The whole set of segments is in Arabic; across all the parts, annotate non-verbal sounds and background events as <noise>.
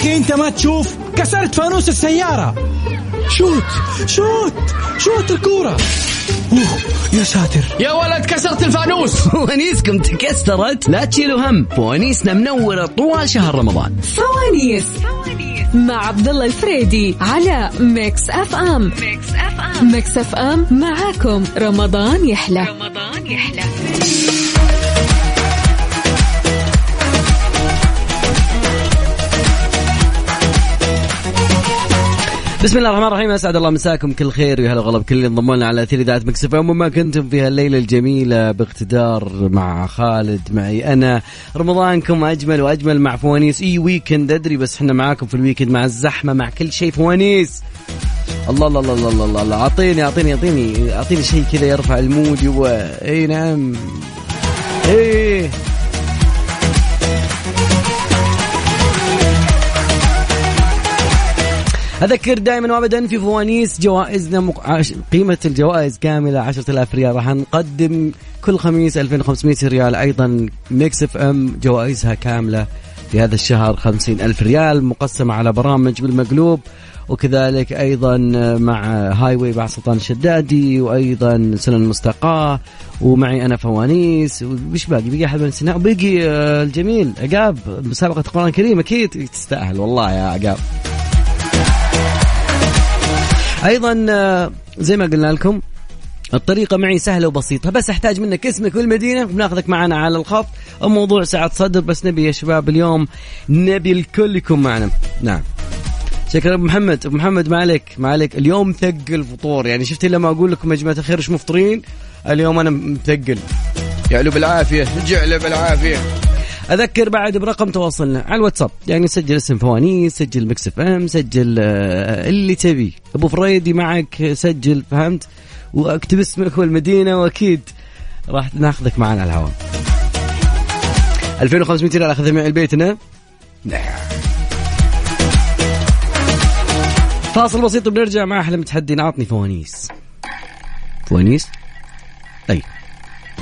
أخي أنت ما تشوف. كسرت فانوس السيارة. شوت شوت شوت الكورة. أوه يا ساتر. يا ولد كسرت الفانوس. <laughs> فوانيسكم تكسرت. لا تشيلوا هم. فوانيسنا منورة طوال شهر رمضان. فوانيس مع عبد الله الفريدي على Mix FM. Mix FM. Mix FM معاكم. رمضان يحلى. رمضان يحلى. بسم الله الرحمن الرحيم أسعد الله مساكم كل خير ويا هلا وغلا بكل اللي انضموا لنا على أثير إذاعة Mix FM وين ما كنتم في هالليلة الجميلة باقتدار مع خالد معي أنا. رمضانكم أجمل وأجمل مع فوانيس. إي weekend أدري بس إحنا معاكم في ال weekend مع الزحمة مع كل شيء فوانيس. الله الله الله الله الله الله. أعطيني أعطيني أعطيني أعطيني شيء كذا يرفع ال mood و إي نعم. إيه أذكر دائما وأبدا في فوانيس جوائزنا مق... عش... قيمة الجوائز كاملة 10000 ريال. راح نقدم كل خميس 2500 ريال. أيضا Mix FM جوائزها كاملة في هذا الشهر 50000 ريال مقسمة على برامج بالمقلوب وكذلك أيضا مع Highway بعد سلطان الشدادي وأيضا سنن المستقاه ومعي أنا فوانيس. وش باقي؟ بقي أحد من وبقي الجميل عقاب مسابقة القران الكريم أكيد تستأهل. والله يا عقاب. أيضا آه، زي ما قلنا لكم الطريقة معي سهلة وبسيطة بس أحتاج منك اسمك والمدينة بناخذك معنا على الخط الموضوع سعة صدر بس نبي يا شباب اليوم نبي الكل يكون معنا. نعم. شكرا أبو محمد. أبو محمد ما عليك؟ ما عليك. اليوم ثقل فطور. يعني شفت لما أقول لكم يا جماعة الخير إيش مفطرين؟ اليوم أنا مثقل. جعله بالعافية. جعله بالعافية. أذكر بعد برقم تواصلنا على الواتساب. يعني سجل اسم فوانيس سجل Mix FM سجل آه، اللي تبي. أبو فريدي معك سجل فهمت؟ واكتب اسمك والمدينة وأكيد راح ناخذك معنا على الهواء. 2500 ريال أخذها معي البيتنا نعم. فاصل بسيط وبنرجع مع أحلى متحدي. عطني فوانيس. فوانيس؟ طيب.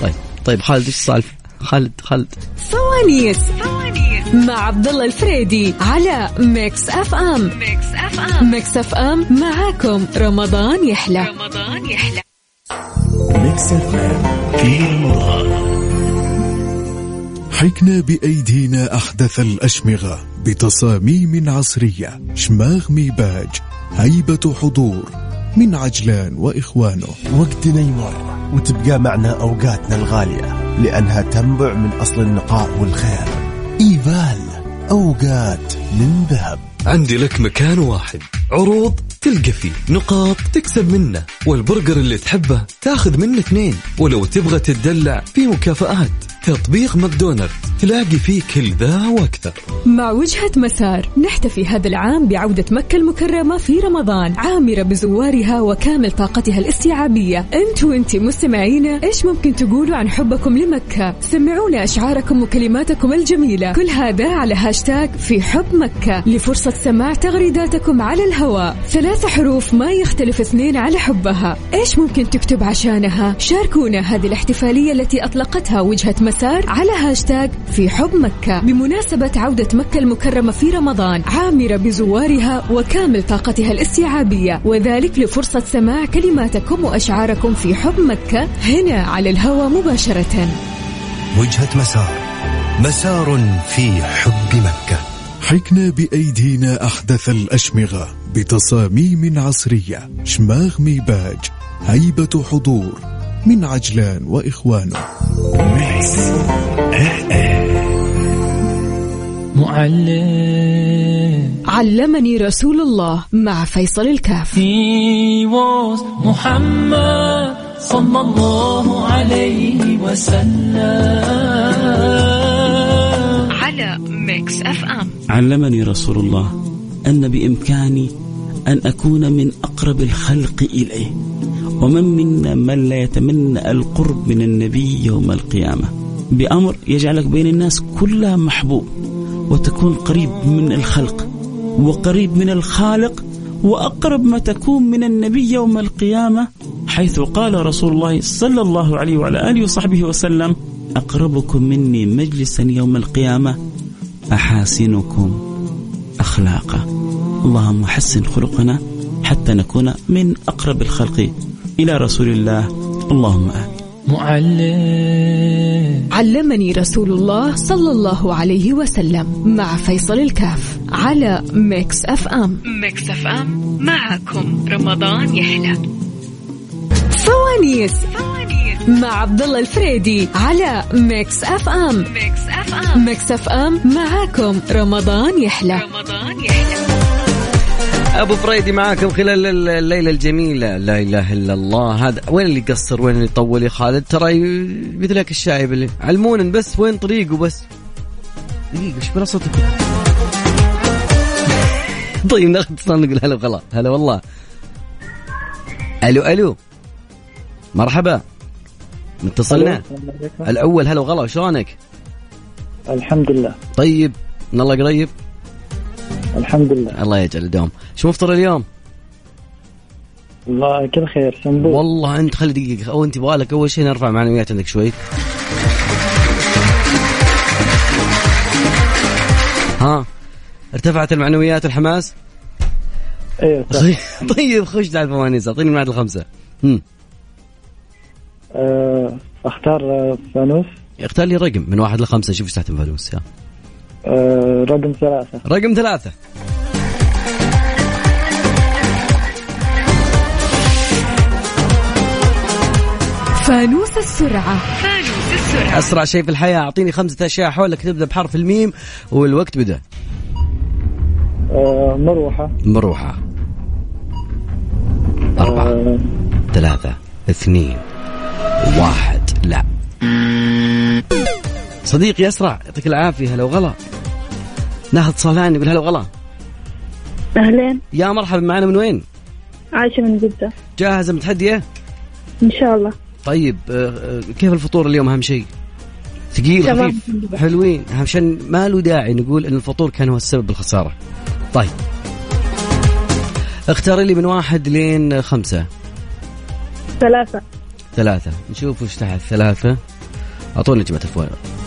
طيب. طيب خالد إيش السالفة؟ خالد خالد. فوانيس مع عبد الله الفريدي على Mix FM Mix FM Mix FM معاكم. رمضان يحلى. رمضان يحلى Mix FM في رمضان. حكنا بأيدينا أحدث الأشمغة بتصاميم عصرية شماغ ميباج هيبة حضور من عجلان وإخوانه. وقتنا يمر وتبقى معنا أوقاتنا الغالية. لأنها تنبع من أصل النقاء والخير. إيفال أوقات من ذهب عندي لك مكان واحد. عروض تلقى فيه. نقاط تكسب منه. والبرجر اللي تحبه تاخذ منه اثنين. ولو تبغى تتدلع في مكافآت. تطبيق ماكدونالد. تلاقي فيه كل ذا وأكثر مع وجهة مسار نحتفي هذا العام بعودة مكة المكرمة في رمضان عامرة بزوارها وكامل طاقتها الاستيعابية. انت وانت مستمعينا إيش ممكن تقولوا عن حبكم لمكة؟ سمعونا أشعاركم وكلماتكم الجميلة. كل هذا على هاشتاج في حب مكة. لفرصة سماع تغريداتكم على الهواء. ثلاث حروف ما يختلف اثنين على حبها. إيش ممكن تكتب عشانها؟ شاركونا هذه الاحتفالية التي أطلقتها وجهة مسار. على هاشتاج في حب مكة. بمناسبة عودة مكة المكرمة في رمضان عامرة بزوارها وكامل طاقتها الاستيعابية. وذلك لفرصة سماع كلماتكم وأشعاركم في حب مكة هنا على الهواء مباشرة. وجهة مسار. مسار في حب مكة. حكنا بأيدينا أحدث الأشمغة بتصاميم عصرية. شماغ ميباج هيبة حضور. من عجلان وإخوانه. معلم. علمني رسول الله مع فيصل الكاف. He was محمد صلى الله عليه وسلم. على Mix FM. علمني رسول الله أن بإمكاني أن أكون من أقرب الخلق إليه. ومن منا من لا يتمنى القرب من النبي يوم القيامة؟ بأمر يجعلك بين الناس كلها محبوب وتكون قريب من الخلق وقريب من الخالق وأقرب ما تكون من النبي يوم القيامة حيث قال رسول الله صلى الله عليه وعلى آله وصحبه وسلم أقربكم مني مجلسا يوم القيامة أحاسنكم أخلاقا اللهم حسن خلقنا حتى نكون من أقرب الخلق. إلى رسول الله. اللهم آمين. معلم. علمني رسول الله صلى الله عليه وسلم مع فيصل الكاف على Mix FM. Mix FM معكم رمضان يحلى. فوانيس مع عبد الله الفريدي على Mix FM. Mix FM. Mix FM معاكم رمضان يحلى. رمضان يحلى. أبو فريدي معاكم خلال الليلة الجميلة. لا إله إلا الله. هذا وين اللي قصر وين اللي طول يا خالد؟ ترى مثلك الشايب اللي علمونا بس وين طريقه بس. دقيقة إيش بلا صوتك. طيب ناخذ اتصال نقول هلا وغلا. هلا والله. ألو ألو. مرحبا. متصلنا؟ الأول هلا وغلا شلونك؟ الحمد لله. طيب من الله قريب؟ الحمد لله. الله يجعل الدوم شو مفطر اليوم؟ والله كل خير سنبوك والله انت خلي دقيقة أو انت يبغالك أول شيء نرفع معنويات عندك شوي. ها ارتفعت المعنويات والحماس أيوه صح. طيب خش على الفوانيس أعطيني من واحد لخمسه هم. آه، أختار فانوس. اختار لي رقم من واحد لخمسة شوف إيش تحت الفانوس يا آه، رقم ثلاثة. رقم ثلاثة. فانوس السرعة. فانوس السرعة. أسرع شيء في الحياة. أعطيني خمسة أشياء حولك. تبدأ بحرف الميم والوقت بدأ. آه، مروحة. مروحة. أربعة. آه، ثلاثة. اثنين. واحد. لا. صديقي أسرع. يعطيك العافية. هلا وغلا. ناخذ صالان يقول هلا وغلا أهلين. يا مرحبا معنا من وين؟ عايشة من جدة. جاهزة متحدية؟ إن شاء الله. طيب آه، آه، كيف الفطور اليوم أهم شيء؟ ثقيل. خفيف حلوين. عشان ما له داعي نقول إن الفطور كان هو السبب بالخسارة. طيب. اختار لي من واحد لين خمسة. ثلاثة. ثلاثة. نشوف وش تحت ثلاثة. أعطوني جماعة الفوائد.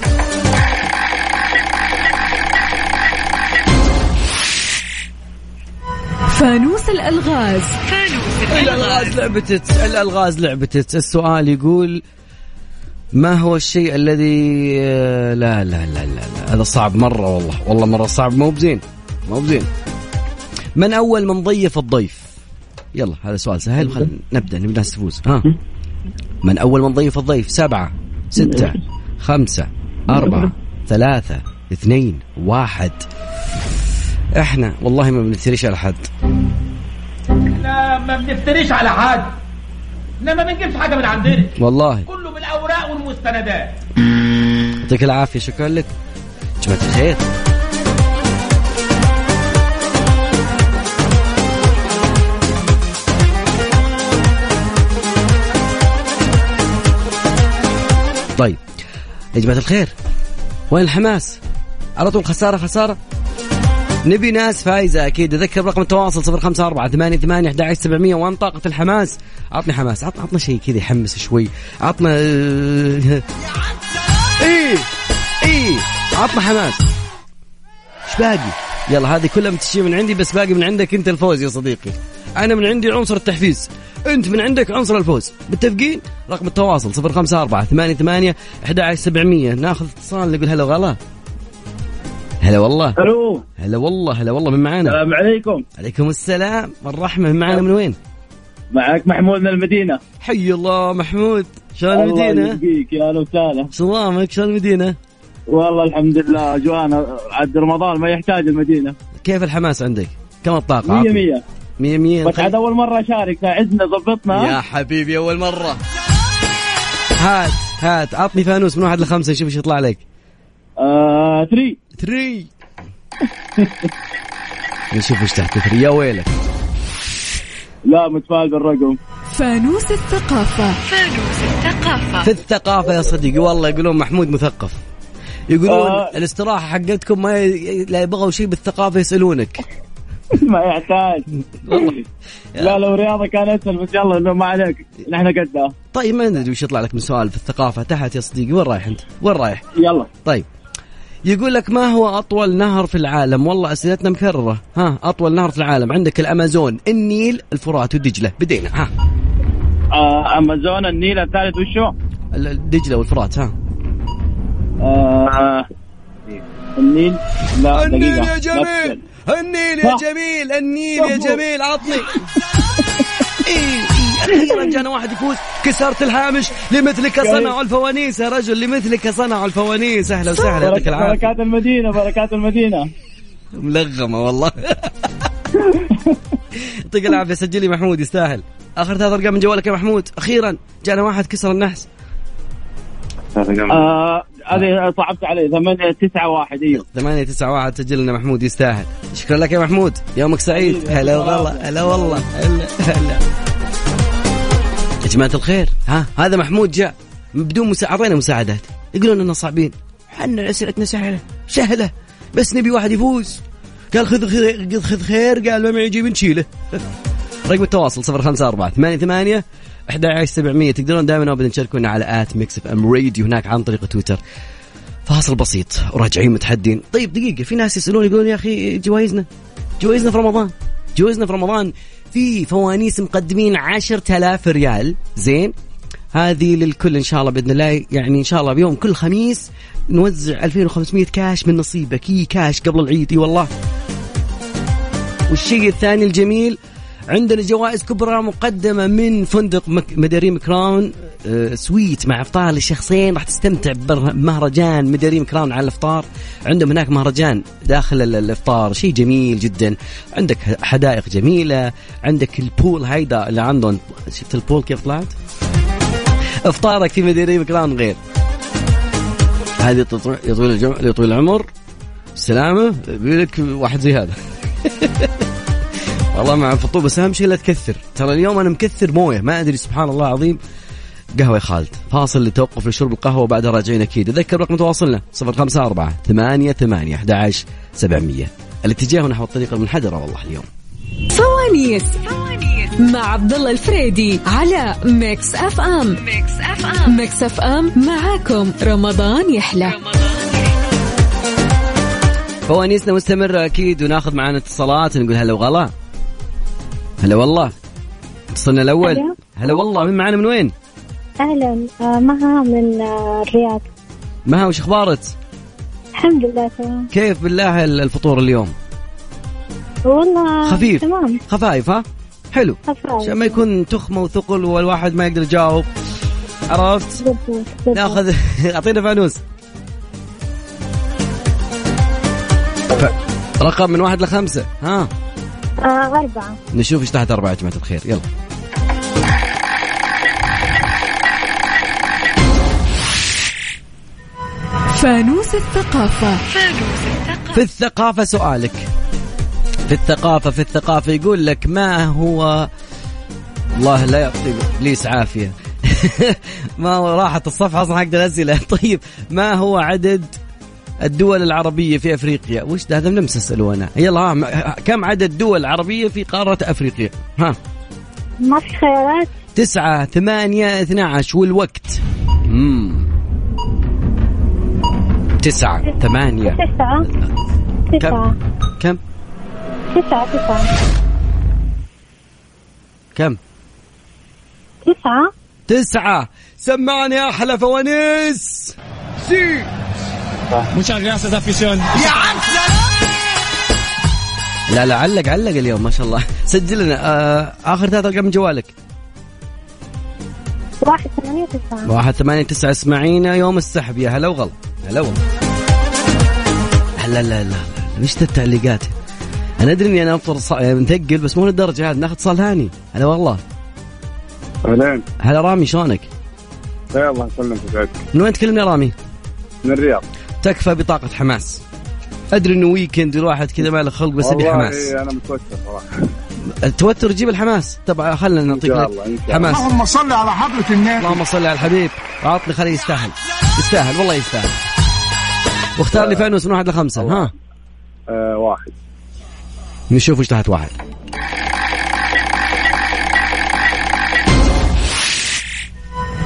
فانوس الألغاز. فانوس الألغاز. لعبتت الألغاز لعبتت السؤال يقول ما هو الشيء الذي لا لا لا لا, لا. هذا صعب مرة والله. والله مرة صعب مو بزين مو بزين. من أول من ضيف الضيف؟ يلا هذا سؤال سهل خل نبدأ؟ نبدأ الناس تفوز. ها. من أول من ضيف الضيف؟ سبعة ستة <laughs> خمسة أربعة ثلاثة اثنين واحد. إحنا والله ما بنفتريش على حد. لا ما بنفتريش على حد. لا ما بنجيبش حاجة من عندنا. والله. كله بالأوراق والمستندات. يعطيك العافية شكرا لك. جماعة الخير. طيب يا جماعة الخير وين الحماس؟ على طول خسارة خسارة. نبي ناس فايزة أكيد. أذكر رقم التواصل صفر خمسة أربعة ثمانية ثمانية أحد سبعمية وين طاقة الحماس. عطني حماس. عط عطنا شيء كذا يحمس شوي. عطنا <laughs> إيه إيه. عطنا حماس. إيش باقي؟ يلا هذه كلها متشي من عندي بس باقي من عندك أنت الفوز يا صديقي. أنا من عندي عنصر التحفيز. أنت من عندك عنصر الفوز. متفقين؟ رقم التواصل صفر خمسة أربعة ثمانية ثمانية أحد سبعمية. ناخذ اتصال نقول هلا وغلا. هلا والله. ألو. هلا والله هلا والله من معانا؟ السلام عليكم. عليكم السلام. الرحمة من معانا من وين؟ معك محمود من المدينة. حي الله محمود. شلون المدينة؟ يبقيك يا أهلا وسهلا. سلامك شلون المدينة؟ والله الحمد لله. اجوانا عد رمضان ما يحتاج المدينة. كيف الحماس عندك؟ كم الطاقة؟ مية عطني. مية. مية مية. بس عاد أول مرة أشارك. ساعدنا ضبطنا. يا حبيبي أول مرة. هات هات. عطني فانوس من واحد لخمسة شوف إيش يطلع لك. آه ثري نشوف <laughs> إيش تحت ثري يا ويلك. لا متفائل بالرقم. فانوس الثقافة. فانوس الثقافة. في الثقافة يا صديقي والله يقولون محمود مثقف. يقولون آه. الاستراحة حقتكم ما ي... لا يبغوا شيء بالثقافة يسألونك. <laughs> ما يحتاج. والله <laughs> لا لو رياضة كان اسهل بس يلا إنه ما عليك. نحن قدها طيب ما ندري وش يطلع لك من سؤال في الثقافة. تحت يا صديقي وين رايح أنت؟ وين رايح؟ يلا. طيب. يقول لك ما هو أطول نهر في العالم؟ والله أسئلتنا مكررة. ها أطول نهر في العالم. عندك الأمازون النيل الفرات ودجله بدينا. ها. آه أمازون النيل الثالث وشو؟ دجله والفرات. ها. آه النيل؟ لا النيل. يا جميل. النيل يا. جميل. النيل يا جميل. عطني. إيه، <laughs> <laughs> أخيرا جانا واحد يفوز كسرت الهامش لمثلك صنعوا الفوانيس. يا رجل لمثلك صنعوا الفوانيس. أهلا وسهلا يعطيك العافية. بركات المدينة بركات المدينة. ملغمة والله. <laughs> يعطيك العافية سجلي محمود يستاهل. آخر ثلاث أرقام من جوالك يا محمود. أخيرا جانا واحد كسر النحس. آه هذه صعبت علي. ثمانية تسعة واحد إيوه. 8 9 1 سجل لنا محمود يستاهل. شكرا لك يا محمود. يومك سعيد. هلا والله. هلا والله. هلا هلا. يا جماعة الخير ها؟ هذا محمود جاء بدون مسا... أعطينا مساعدات. يقولون اننا صعبين. حنا أسئلتنا سهلة. سهلة. بس نبي واحد يفوز. قال خذ خذ خذ خير قال ما معي جيب نشيله. <laughs> رقم التواصل 054 88 11700 تقدرون دائما ابدا تشاركونا على at Mix FM Radio هناك عن طريق تويتر. فاصل بسيط وراجعين متحدين. طيب دقيقة في ناس يسألون يقولون يا أخي جوائزنا. جوائزنا في رمضان. جوائزنا في رمضان. في فوانيس مقدمين عشرة آلاف ريال. زين؟ هذه للكل إن شاء الله بإذن الله. يعني إن شاء الله بيوم كل خميس نوزع 2500 كاش من نصيبك. إي كاش قبل العيد. إي والله. والشيء الثاني الجميل عندنا جوائز كبرى مقدمة من فندق مداريم Crown آه، suite مع إفطار لشخصين راح تستمتع بمهرجان مداريم Crown على الإفطار. عندهم هناك مهرجان داخل ال- الإفطار شيء جميل جدا. عندك حدائق جميلة عندك ال pool هيدا اللي عندهم. شفت ال pool كيف طلعت؟ إفطارك في مداريم كراون غير. هذه يا طويل العمر. السلامة بيلك واحد زي هذا. <laughs> والله مع الفطور بس أهم شيء لا تكثر. ترى اليوم أنا مكثر موية ما أدري سبحان الله العظيم. قهوة يا خالد. فاصل لتوقف لشرب القهوة وبعدها راجعين أكيد. أذكر رقم تواصلنا 054 8 8 11 700 الاتجاه نحو الطريق المنحدرة والله اليوم. فوانيس مع عبد الله الفريدي على Mix FM. Mix FM Mix FM معاكم. رمضان يحلى. فوانيسنا مستمرة أكيد وناخذ معنا اتصالات نقول هلا وغلا. هلا والله اتصلنا الأول هلا. والله من معنا من وين؟ أهلا آه، مها من آه، الرياض مها وش أخبارك؟ الحمد لله تمام كيف بالله الفطور اليوم؟ والله خفيف تمام خفايف ها؟ حلو خفايف. عشان ما يكون تخمة وثقل والواحد ما يقدر يجاوب عرفت؟ بالضبط. ناخذ <laughs> أعطينا فانوس ف... رقم من واحد لخمسة ها آه أربعة. نشوف إيش تحت أربعة يا جماعة الخير. يلا. فانوس الثقافة. في الثقافة سؤالك. في الثقافة في الثقافة يقول لك ما هو؟ الله لا يعطي ابليس عافية. <laughs> ما راحت الصفحة أصلا حق الأسئلة. <laughs> طيب ما هو عدد الدول العربية في أفريقيا. وش ده؟ هذا اساله أنا. يلا ها كم عدد دول عربية في قارة أفريقيا؟ ها. ما في خيارات. تسعة ثمانية اثنى عشر والوقت. مم. تسعة ثمانية. تسعة. تسعة. كم؟ تسعة تسعة. كم؟ تسعة. تسعة. سمعني أحلى فوانيس سي. Muchas gracias, afición. لا لا علق علق اليوم ما شاء الله. سجل لنا. آه آخر ثلاث أرقام من جوالك. واحد ثمانية تسعة واحد ثمانية تسعة اسمعينا يوم السحب. يا هلا وغلا. هلا وغلا لا لا لا وش التعليقات؟ أنا أدري إني أنا أفطر ص... مثقل بس مو للدرجة هذه. ناخذ اتصال ثاني هلا والله. أهلين. هلا رامي شلونك؟ يا الله يسلمك من وين تكلمني يا رامي؟ من الرياض. تكفى بطاقة حماس. أدري إنه ويكند الواحد كذا ما له خلق بس ابي حماس. أنا متوتر صراحة. التوتر يجيب الحماس. طبعا خلنا نعطيك حماس. اللهم صل على حضرة النبي اللهم صل على الحبيب. وعطني خليه يستاهل. يستاهل والله يستاهل. واختار لي فانوس من واحد لخمسة ها؟ آه واحد. نشوف وش تحت واحد.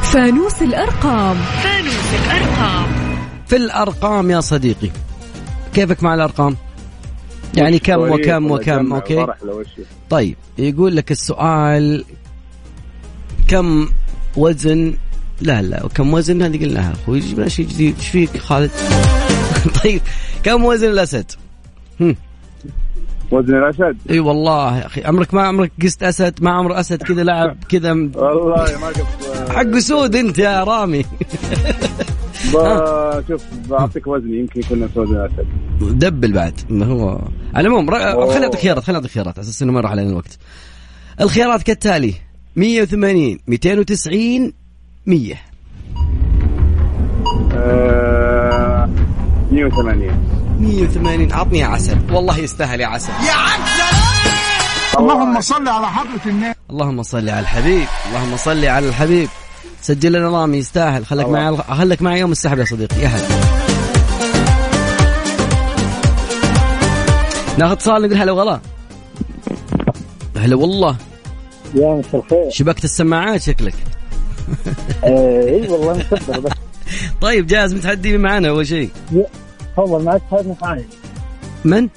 فانوس الأرقام. فانوس الأرقام. في الأرقام يا صديقي. كيفك مع الأرقام؟ يعني كم وكم وكم أوكي؟ طيب يقول لك السؤال كم وزن لا لا كم وزن هذه قلناها أخوي جيب لنا شيء جديد؟ إيش فيك خالد؟ <laughs> طيب كم وزن الأسد. وزن الأسد؟ إي والله يا أخي عمرك ما عمرك قست أسد؟ ما عمر أسد كذا لعب كذا؟ م- والله ما قلت حق سود أنت يا رامي. <laughs> شوف بعطيك وزني يمكن يكون نفس وزن الاسد دبل بعد ما هو على العموم. خلينا نعطيك خيارات خلينا نعطيك خيارات على أساس إنه ما راح علينا الوقت. الخيارات كالتالي 180 290 100 آه، 180 180 عطني يا عسل. والله يستاهل يا عسل! اللهم صل على حضرة النبي. اللهم صل على الحبيب اللهم صل على الحبيب. سجل لنا رامي يستاهل. خليك معي خليك معي يوم السحب يا صديقي. يا هلا. ناخذ اتصال نقول هلا وغلا. هلا والله. يا مساء الخير. شبكت السماعات شكلك. <laughs> اي والله مصدر بس. <laughs> طيب جاهز متحدي معنا أول شيء. تفضل معك صهيب من حايل. من؟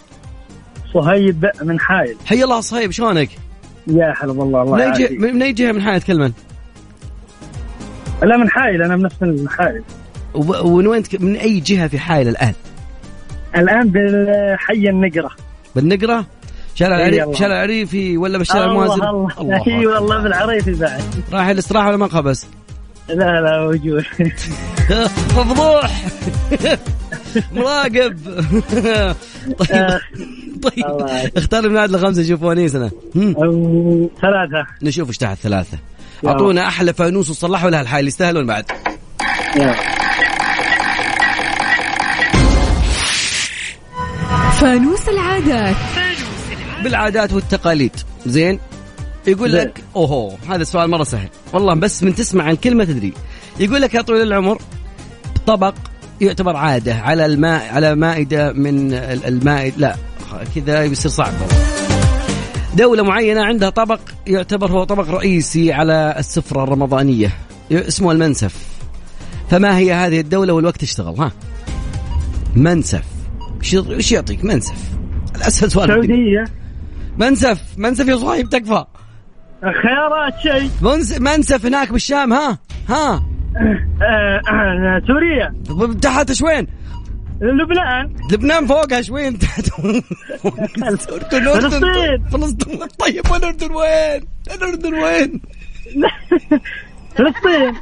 صهيب من حايل. حي الله صهيب شلونك؟ يا حلو والله الله من أي جهه يعافيك. من أي جهة من حاله تكلمن؟ لا من حايل أنا بنفس من حايل وب- ومن وين من أي جهة في حائل الآن؟ الآن بالحي النقرة. بالنقرة؟ شارع إي العريف الله. شارع العريفي ولا بالشارع الله الموازن؟ الله. إي والله بالعريفي بعد راح الاستراحة ولا مقهى لا لا موجود مفضوح <laughs> <laughs> مراقب! <laughs> طيب. طيب. اختار من واحد لخمسة نشوف ونيسنا هم. ثلاثة. نشوف إيش تحت ثلاثة. يلا. أعطونا أحلى فانوس وصلحوا لها الحال يستاهلون بعد. فانوس العادات. بالعادات والتقاليد. زين؟ يقول. لك أوهو هذا سؤال مرة سهل. والله بس من تسمع عن كلمة تدري. يقول لك يا طويل العمر طبق يعتبر عادة على الماء على مائدة من ال- المائد لا كذا بيصير صعب. دولة معينة عندها طبق يعتبر هو طبق رئيسي على السفرة الرمضانية اسمه المنسف. فما هي هذه الدولة والوقت اشتغل؟ ها. منسف. إيش يعطيك؟ منسف. الاسهل سؤال. سعودية. منسف. منسف يا صهيب تكفى. خيارات شيء. منس- منسف هناك بالشام ها. ها. آه، آه، سوريا. تحت إيش وين؟ لبنان. لبنان فوقها شوي انت. <laughs> الاردن الاردن فلسطين. فلسطين. طيب والاردن وين؟ الاردن وين؟ <laughs> فلسطين.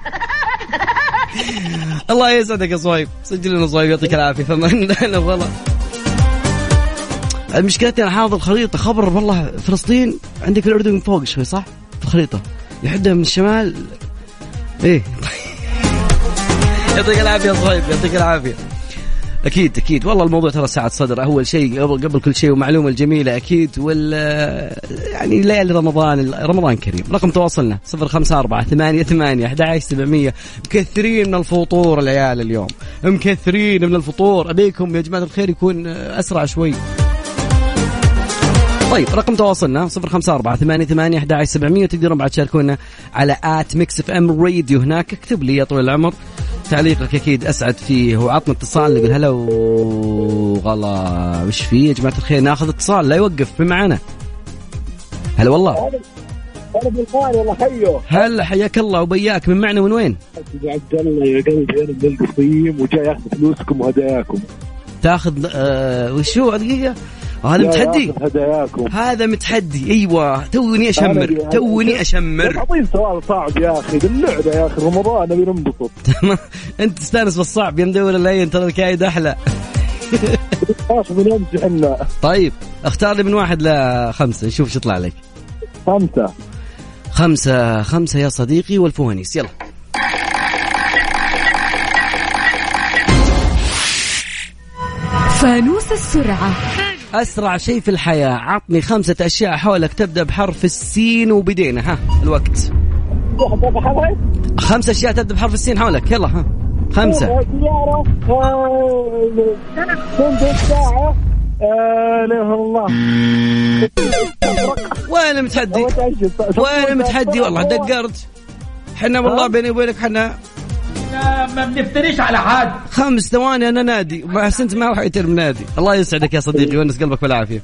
<laughs> الله يسعدك يا صهيب. سجل لنا صهيب يعطيك العافية. فمن لا والله المشكلة أنا حافظ الخريطة. خبر والله فلسطين عندك الأردن من فوق شوي صح؟ في الخريطة. يحدها من الشمال. إيه. يعطيك العافية يا صهيب يعطيك العافية. أكيد أكيد. والله الموضوع ترى ساعة صدر. أول شيء قبل كل شيء ومعلومة الجميلة أكيد وال يعني ليالي رمضان رمضان كريم. رقم تواصلنا 054 ثمانية ثمانية 11 700 مكثرين من الفطور العيال اليوم. مكثرين من الفطور. أبيكم يا جماعة الخير يكون أسرع شوي. طيب رقم تواصلنا 054 ثمانية ثمانية 11 700 تقدرون بعد تشاركونا على at Mix FM Radio. هناك اكتب لي يا طويل العمر. تعليقك أكيد أسعد فيه. وعطنا اتصال نقول هلا وغلا. وش فيه يا جماعة الخير؟ ناخذ اتصال لا يوقف بمعنا هلا والله. هلا حياك الله وبياك. من معنا من وين؟ عبد الله يا قلبي أنا من القصيم وجاي اخذ فلوسكم وهداياكم. تاخذ آه وشو دقيقة. هذا متحدي؟ هداياكم. هذا متحدي. أيوه. توني أشمر توني أشمر. اعطيني سؤال صعب يا أخي. باللعبة يا أخي رمضان نبي ننبسط. <laughs> أنت تستانس بالصعب يا مدور اللين ترى الكايد أحلى. <laughs> طيب اختار لي من واحد لخمسه نشوف شو يطلع لك. خمسة. خمسة. خمسة يا صديقي والفوانيس يلا. فانوس السرعة. أسرع شيء في الحياة. عطني خمسة أشياء حولك. تبدأ بحرف السين وبدينا. ها الوقت. خمسة أشياء تبدأ بحرف السين حولك. يلا ها. خمسة. وين المتحدي؟ وين المتحدي؟ والله دقرت. حنا والله بيني وبينك حنا ما بنفتريش على حد. خمس ثواني أنا نادي. ما حسنت ما وحيت نادي الله يسعدك يا صديقي ونس قلبك بالعافية.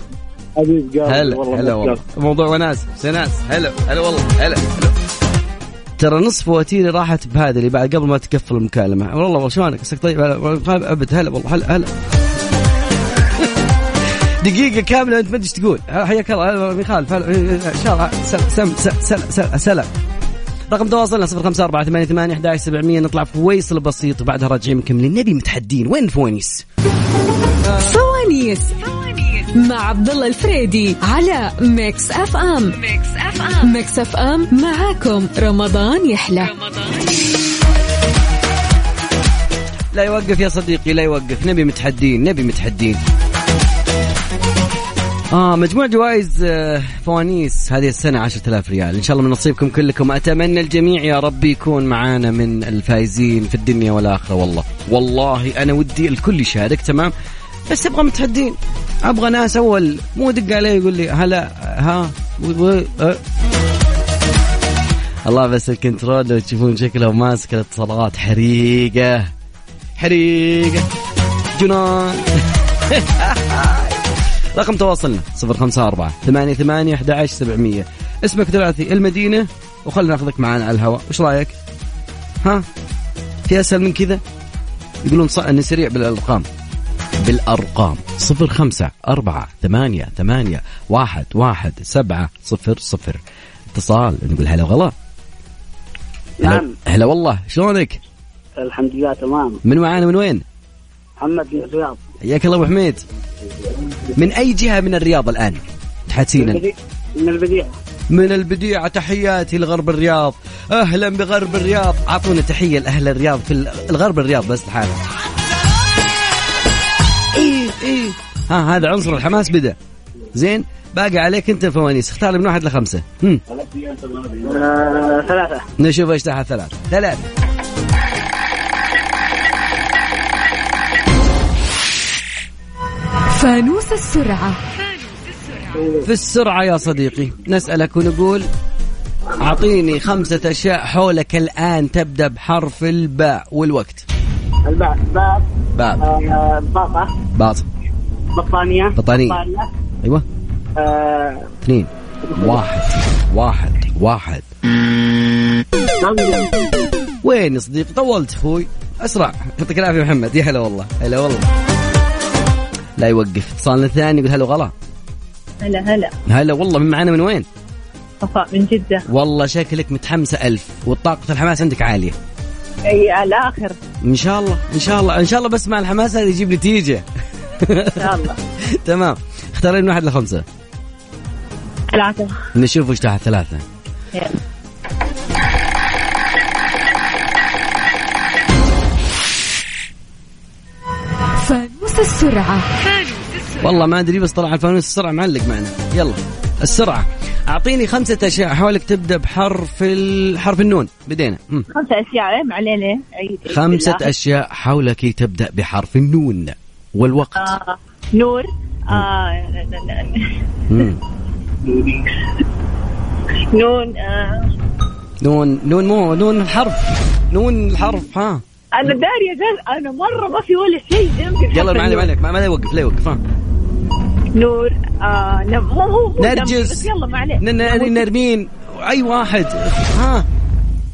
حبيب قلبي. هلا هلا والله. مساك. موضوع وناس سناس. هلا هلا والله هلا هلا. ترى نصف فواتيري راحت بهذا اللي بعد قبل ما تقفل المكالمة. والله والله شلونك؟ طيب هلا أبد. هلا والله هلا هلا. <laughs> دقيقة كاملة أنت ما أدري تقول. حياك الله هلا إن شاء الله سلام سلام سلام سلام, سلام. رقم تواصلنا صفر خمسة أربعة ثمانية ثمانية أحد سبعمية. نطلع فويصل بسيط وبعدها راجعين مكملين نبي متحدين. وين فوانيس؟ فوانيس مع عبد الله الفريدي على Mix FM Mix FM. Mix FM معاكم. رمضان يحلى. لا يوقف يا صديقي لا يوقف. نبي متحدين نبي متحدين. آه مجموع جوائز آه، فوانيس هذه السنة عشرة آلاف ريال. إن شاء الله من نصيبكم كلكم. أتمنى الجميع يا رب يكون معانا من الفايزين في الدنيا والآخرة. والله والله أنا ودي الكل يشارك تمام؟ بس أبغى متحدين. أبغى ناس أول. مو دق علي يقول لي هلا ها. الله بس ال control لو تشوفون شكله ماسك الاتصالات. حريقة حريقة. جنان. <laughs> رقم تواصلنا صفر خمسة أربعة ثمانية ثمانية أحد عشر سبعمية. اسمك ثلاثي المدينة وخلنا ناخذك معنا على الهواء. وش رأيك؟ ها؟ في أسهل من كذا؟ يقولون صح أني سريع بالأرقام. بالأرقام. صفر خمسة أربعة ثمانية ثمانية واحد واحد سبعة صفر صفر. اتصال نقول هلا وغلا. نعم. هلا والله. شلونك؟ الحمد لله تمام. من معانا؟ من وين؟ محمد بن الرياض. حياك الله أبو حميد. من أي جهة من الرياض الآن؟ تحدثينا من البديع. من البديعة تحياتي لغرب الرياض. أهلا بغرب الرياض. أعطونا تحية لأهل الرياض في ال- الغرب الرياض بس لحالها إيه إيه. ها هذا عنصر الحماس بدا. زين باقي عليك أنت فوانيس. اختار من واحد لخمسة. هم. آه، ثلاثة. نشوف إيش تحت ثلاث ثلاث فانوس السرعة. في السرعة يا صديقي نسألك ونقول أعطيني خمسة أشياء حولك الآن تبدأ بحرف الباء والوقت. الباب باب باب آه، بطاقة باط. بطانية. بطانية. بطانية. أيوة. آه، اثنين. واحد. واحد. واحد. وين يا صديقي؟ طولت أخوي. أسرع. يعطيك العافية محمد. يا هلا والله. هلا والله. لا يوقف. اتصالنا الثاني يقول هلا وغلا. هلا هلا. هلا والله من معانا من وين؟ صفاء من جدة. والله شكلك متحمسة ألف وطاقه الحماس عندك عالية. أي على الآخر إن شاء الله إن شاء الله إن شاء الله بس مع الحماس هذا يجيب نتيجه إن شاء الله. <laughs> تمام. اختار لي من واحد لخمسة. ثلاثة نشوف وش تحت ثلاثة. يلا. فانوس السرعة. والله ما ادري بس طلع الفانوس السرعه معلق معنا يلا السرعه اعطيني خمسه اشياء حولك تبدا بحرف. حرف النون بدينا إيه؟ معليلة عيد عيد خمسه. اشياء حولك تبدا بحرف النون والوقت آه نور آه. نون آه نون نون مو نون الحرف نون الحرف ها أنا دارية جل أنا مرة ما في ولا شيء جنبي يلا ما عليك ما. عليك ما ما لا يوقف لا يوقف ها نور آه نم مو جنبي، نرجس. يلا ن- نرمين. أي واحد؟ ها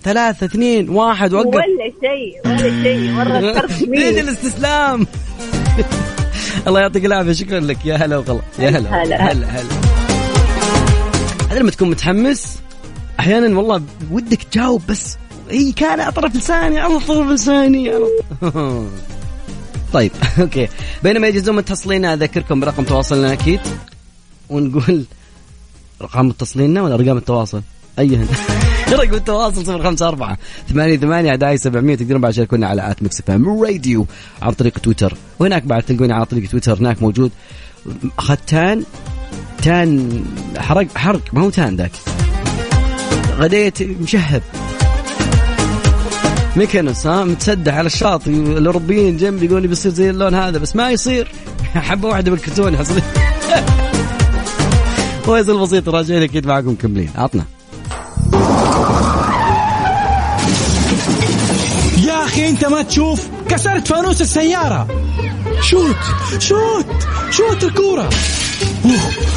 ثلاثة اثنين واحد وقف ولا شيء ولا شيء مرة <laughs> ليش مين الاستسلام؟ الله يعطيك العافية. شكرا لك. يا هلا وغلا. يا هلا هلا. هلا هلا. لما تكون متحمس أحيانا والله ودك تجاوب بس هي كان على طرف لساني على طرف لساني على- <laughs> طيب <laughs> أوكي. بينما يجهزون متصلين أذكركم برقم تواصلنا أكيد. ونقول ارقام متصليننا ولا ارقام التواصل؟ ايهن رقم التواصل 054 88 11 700 تقدرون بعد تشاركونا على at Mix FM Radio عن طريق تويتر. وهناك بعد تلقوني على طريق تويتر هناك موجود. اخذت tan. tan حرق حرق. ما هو tan ذاك. غديت مشهب. ميكونوس ها متسدح على الشاطئ الاوروبيين جنبي يقولون بيصير زي اللون هذا بس ما يصير. <laughs> حبة واحدة بالكرتون حصل <laughs> فويصل بسيط راجعين أكيد معكم مكملين. عطنا. يا أخي أنت ما تشوف؟ كسرت فانوس السيارة. شوت. شوت. شوت الكورة.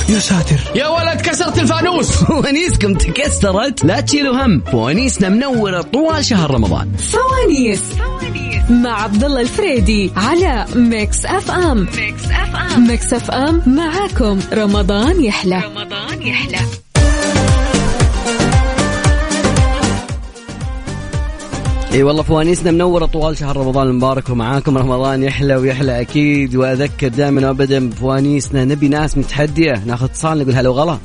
يا ساتر. يا ولد كسرت الفانوس. <laughs> فوانيسكم تكسرت لا تشيلوا هم. فوانيسنا منورة طوال شهر رمضان. فوانيس مع عبد الله الفريدي على Mix FM. Mix FM. Mix FM معاكم. رمضان يحلى. رمضان يحلى. إي والله فوانيسنا منورة طوال شهر رمضان المبارك ومعاكم رمضان يحلى ويحلى أكيد وأذكر دائما وابدا بفوانيسنا نبي ناس متحدية ناخذ اتصال نقول هلا وغلا.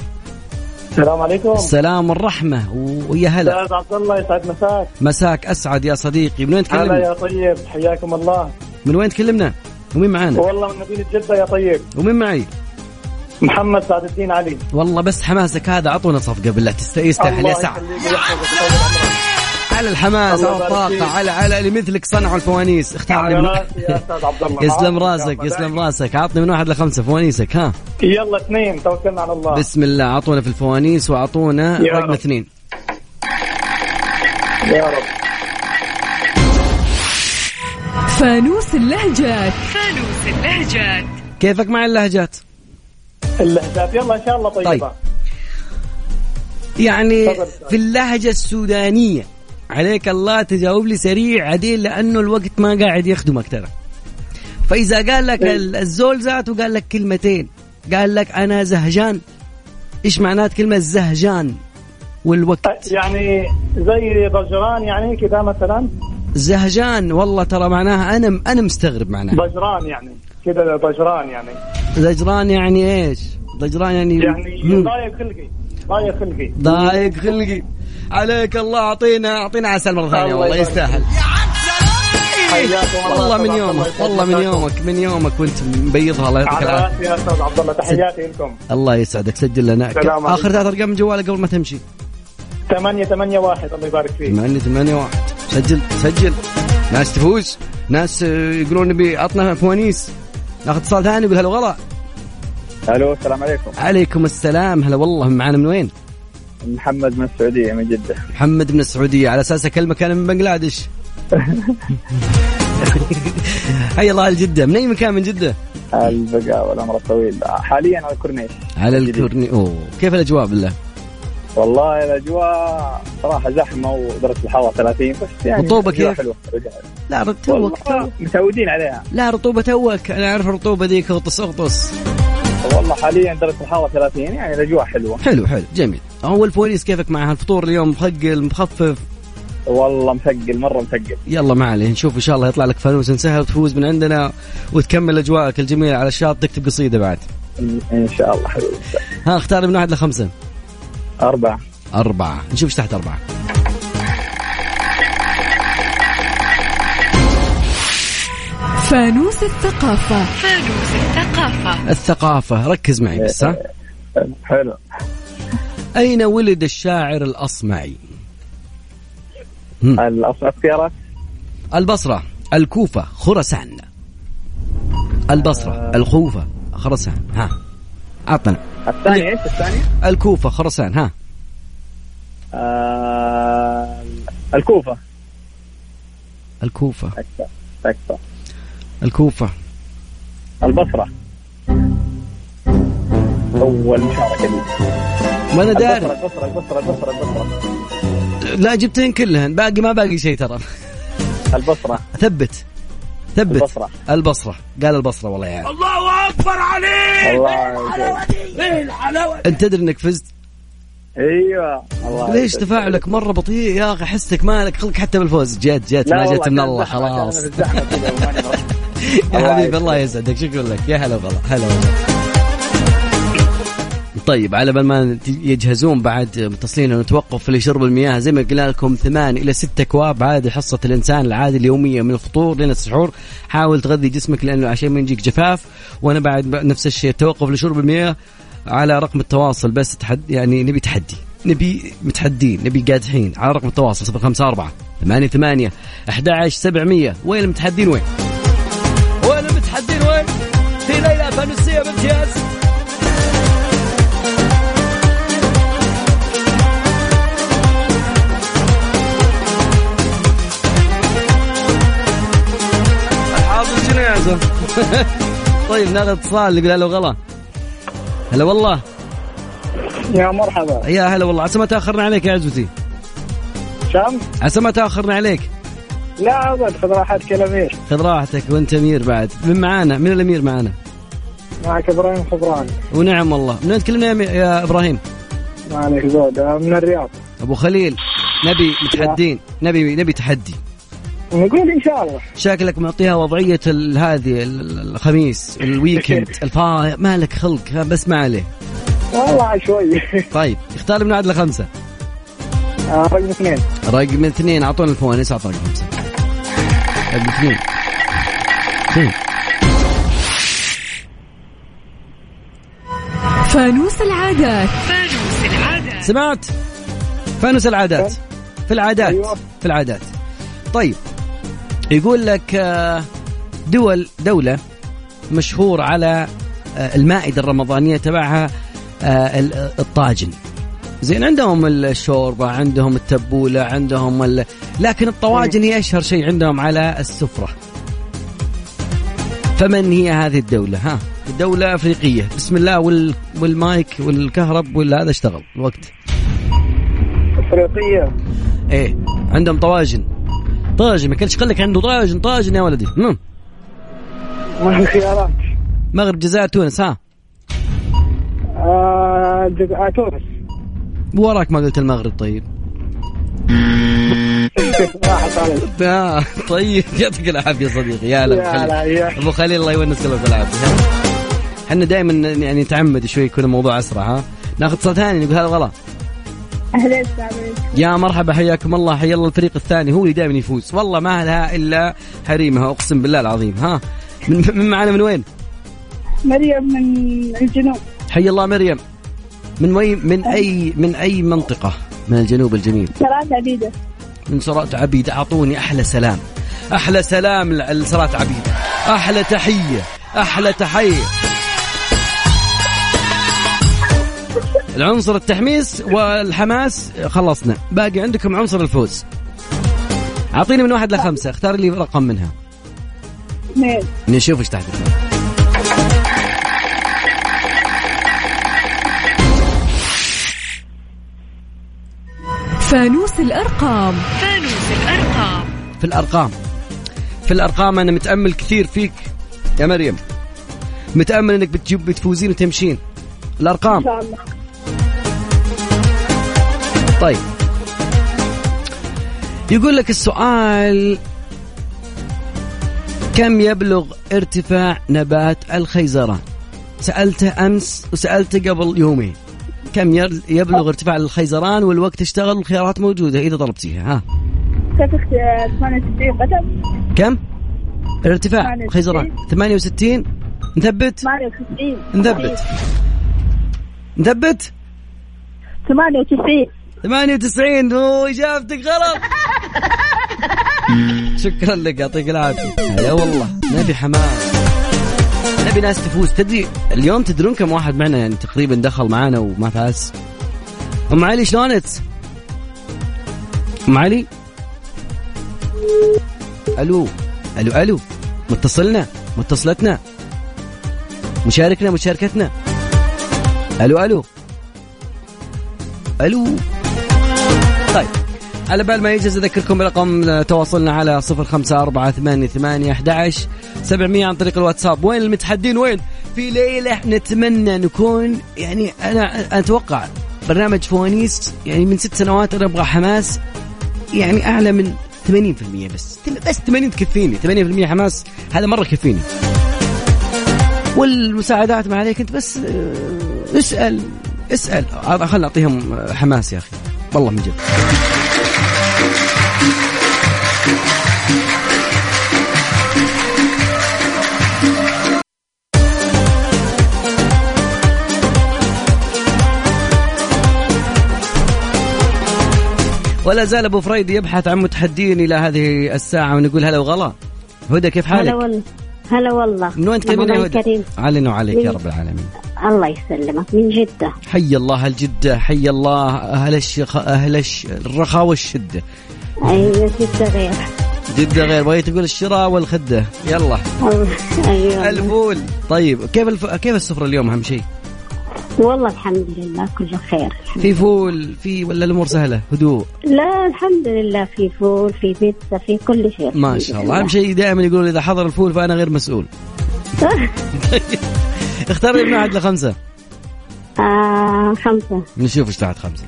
السلام عليكم. السلام والرحمة ويا هلا. أستاذ عبد الله يسعد مساك. مساك أسعد يا صديقي من وين هلا تكلمنا؟ يا طيب حياكم الله. من وين تكلمنا؟ ومين معانا؟ والله من مدينة جدة يا طيب. ومين معي؟ محمد سعد الدين علي. والله بس حماسك هذا أعطونا صفقة بالله تست- يستاهل الله يا سعد على الحماس على فيك. على على اللي مثلك صنعوا الفوانيس اختار لي على من راسي يا أستاذ عبد الله يسلم. راسك يسلم راسك عطني من واحد لخمسة فوانيسك ها يلا اثنين توكلنا على الله بسم الله اعطونا في الفوانيس واعطونا رقم. اثنين يا رب فانوس اللهجات فانوس اللهجات كيفك مع اللهجات؟ اللهجات يلا إن شاء الله طيبة طيب. يعني. في اللهجة السودانية عليك الله تجاوب لي سريع عديل لأنه الوقت ما قاعد يخدمك ترى. فإذا قال لك. ال- الزول ذاته قال لك كلمتين. قال لك أنا زهجان. إيش معنات كلمة زهجان؟ والوقت. يعني زي ضجران يعني كذا مثلا؟ زهجان والله ترى معناها أنا أنا مستغرب معناها. ضجران يعني كذا ضجران يعني. زجران يعني إيش؟ ضجران يعني يعني. ضايق خلقي ضايق خلقي. ضايق خلقي. عليك الله اعطينا أعطينا عسل مرة ثانية الله والله يستاهل. والله من يومك الله، والله من. يومك من يومك وأنت مبيضها الله يعطيك العافية. يا أستاذ عبد الله تحياتي لكم. الله يسعدك سجل لنا. آخر ثلاث أرقام من جوالك قبل ما تمشي. 8 8 1 الله يبارك فيك. 8 8 1 سجل سجل. ناس تفوز. ناس آه، يقولون نبي عطنا فوانيس. ناخذ اتصال ثاني يقول هلا غلا ألو السلام عليكم. عليكم السلام. هلا والله معنا من وين؟ محمد من السعودية من جدة. محمد من السعودية. على أساس اكلمك أنا من بنجلاديش حي <laughs> الله أهل جده من أي مكان من جدة؟ البقاء والعمر الطويل. حاليا على الكورنيش. على الكورني أوه. كيف الأجواء بالله؟ والله الأجواء صراحة زحمة ودرجة الحرارة 30 بس يعني رطوبة أجواء كيف؟ حلوة لا توك متعودين عليها. لا رطوبة توك. أنا أعرف الرطوبة ذيك اغطس أغطس. والله حاليا درجة الحرارة 30 يعني الأجواء حلوة. حلو حلو. جميل. هو الفوانيس كيفك معها؟ الفطور اليوم مخقل مخفف؟ والله مثقل مرة مثقل يلا ما عليه نشوف إن شاء الله يطلع لك فانوس انسهل وتفوز من عندنا وتكمل أجواءك الجميلة على الشاط تكتب قصيدة بعد. ان شاء الله حبيبي ها اختار من واحد لخمسة. أربعة. أربعة. نشوف إيش تحت أربعة. فانوس الثقافة. فانوس الثقافة. الثقافة ركز معي بس ها. حلو. أين ولد الشاعر الأصمعي؟ الاختيارات البصرة الكوفة خراسان. البصرة الكوفة خراسان. ها. عطنا. الثانية إيش الثانية؟ الكوفة خراسان. ها. آه الكوفة. الكوفة. أكثر أكثر الكوفة. البصرة. أول مشاركة لي وأنا داري. البصرة البصرة البصرة البصرة لا جبتهن كلهن. باقي ما باقي شيء ترى. البصرة. ثبت. ثبت. البصرة. البصرة. قال البصرة والله يعني الله أكبر عليك. الله إيه الحلاوة أنت تدري إنك فزت؟ أيوه. الله ليش. تفاعلك مرة بطيء؟ يا أخي حسك مالك خلق حتى بالفوز. جت جت ما جت من الله خلاص. <laughs> يا حبيبي. الله يسعدك. شكرا لك. يا هلا والله هلا والله طيب على بال ما يجهزون بعد متصلين نتوقف في شرب المياه زي ما قلنا لكم ثمان إلى ست أكواب عادي حصة الإنسان العادي اليومية من الفطور لين السحور حاول تغذي جسمك لأنه عشان ما يجيك جفاف وأنا بعد نفس الشيء التوقف لشرب المياه على رقم التواصل بس تحد يعني نبي تحدي نبي متحدين نبي قادحين على رقم التواصل 054 8 8 11 700 وين المتحدين وين؟ وين المتحدين وين؟ في ليلى فانوسية بامتياز <laughs> طيب ناخذ اتصال نقول هلا وغلا. هلا والله. يا مرحبا. يا هلا والله. عسى ما تأخرنا عليك يا عزوتي. شام؟ عسى ما تأخرنا عليك. لا أبد خذ راحتك يا الأمير. خذ راحتك وأنت أمير بعد. من معانا؟ من الأمير معانا؟ معك إبراهيم خضراني ونعم والله. من وين تكلمنا يا, يا إبراهيم؟ ما عليك زود من الرياض. أبو خليل. نبي متحدين. نبي نبي تحدي. نقول إن شاء الله. شكلك معطيها وضعية ال- هذه ال- الخميس ال weekend <laughs> الفا مالك خلق بس ما عليه. والله شوي. <laughs> طيب اختار من عدل خمسة. آه، رقم اثنين. رقم اثنين أعطونا الفوانيس اعطوا رقم خمسة. رقم اثنين. اثنين. فانوس العادات. سمعت؟ فانوس العادات. في العادات أيوة. في العادات. طيب يقول لك آه، دول دولة مشهور على آه، المائدة الرمضانية تبعها آه، ال- الطاجن. زين عندهم الشوربة عندهم التبولة عندهم ال... لكن الطواجن هي أشهر شيء عندهم على السفرة. فمن هي هذه الدولة؟ ها دولة أفريقية. بسم الله وال... والمايك والكهرب ولا هذا اشتغل الوقت. أفريقية. إيه عندهم طواجن. طاجن ما كانش قال لك عنده طاجن طاجن يا ولدي. مم. ما في خيارات مغرب جزائر تونس ها؟ آه، جز- آه، تونس. وراك ما قلت المغرب طيب. <laughs> آه طيب. <laughs> يعطيك العافية صديقي. يا هلا أبو خليل. الله يونس قلبك بالعافيه إحنا دائما يعني نتعمد شوي يكون الموضوع أسرع ها؟ ناخذ اتصال ثاني نقول هذا غلط. عليكم يا مرحبا حياكم الله حيا الله الفريق الثاني هو اللي دائما يفوز. والله ما لها إلا حريمها أقسم بالله العظيم. ها من, من معنا من وين؟ مريم من الجنوب. حي الله مريم. من وين؟ من أي. من أي منطقة؟ من الجنوب الجميل. سلام عبيدة. من سرات عبيد أعطوني أحلى سلام. أحلى سلام لسرات عبيد أحلى تحية. أحلى تحية. العنصر التحميس والحماس خلصنا. باقي عندكم عنصر الفوز. أعطيني من واحد لخمسة اختار لي رقم منها. اثنين. نشوف إيش تحت اثنين. فانوس الأرقام. في الأرقام. في الأرقام أنا متأمل كثير فيك يا مريم. متأمل إنك بتجيب بتفوزين وتمشين. الأرقام. إن شاء الله. طيب. يقول لك السؤال كم يبلغ ارتفاع نبات الخيزران سألته أمس وسألته قبل يومين. كم يبلغ ارتفاع الخيزران والوقت اشتغل والخيارات موجودة؟ إذا طلبتيها ها. كيف اخت- 68 قدم. كم؟ الارتفاع 68. خيزران 68 نثبت. 68 نثبت. نثبت؟ 98 98 اوه إجابتك غلط. <laughs> شكرا لك يعطيك العافية. يا والله نبي حماس. نبي ناس تفوز. تدري اليوم تدرون كم واحد معنا يعني تقريبا دخل معنا وما فاز؟ أم علي شلونك؟ أم علي؟ ألو ألو ألو. متصلنا متصلتنا. مشاركنا مشاركتنا. ألو ألو. ألو. على بال ما يجهز أذكركم برقم تواصلنا على صفر خمسة أربعة ثمانية ثمانية أحد سبعمية عن طريق الواتساب. وين المتحدين؟ وين؟ في ليلة نتمنى نكون يعني أنا أتوقع برنامج فوانيس يعني من ست سنوات أنا أبغى حماس يعني أعلى من 80% بس. بس 80 تكفيني. 80% حماس هذا مرة يكفيني. والمساعدات ما عليك أنت بس آه، اسأل اسأل. خلنا نعطيهم آه، حماس يا أخي. والله من جد. ولا زال أبو فريد يبحث عن متحدين إلى هذه الساعة ونقول هلا وغلا. هدى كيف حالك؟ هلا والله. هلا والله. من وين تكلمين يا هدى؟ علينا وعليك يا رب العالمين. الله يسلمك. من جدة. حي الله أهل جده حي الله أهل الشخ... أهل الش... الرخاء والشدة. أيوة جدة غير جدة غير بغيت تقول الشراء والخدة. يلا. أيوه. الفول. طيب كيف الف... كيف السفرة اليوم أهم شيء؟ والله الحمد لله كله خير. في فول في ولا الأمور سهلة؟ هدوء. لا الحمد لله في فول في بيتزا في كل شيء. ما شاء الله. أهم شيء دائما يقولون إذا حضر الفول فأنا غير مسؤول. <laughs> اختار لي من واحد لخمسة. آه خمسة. نشوف إيش تحت خمسة.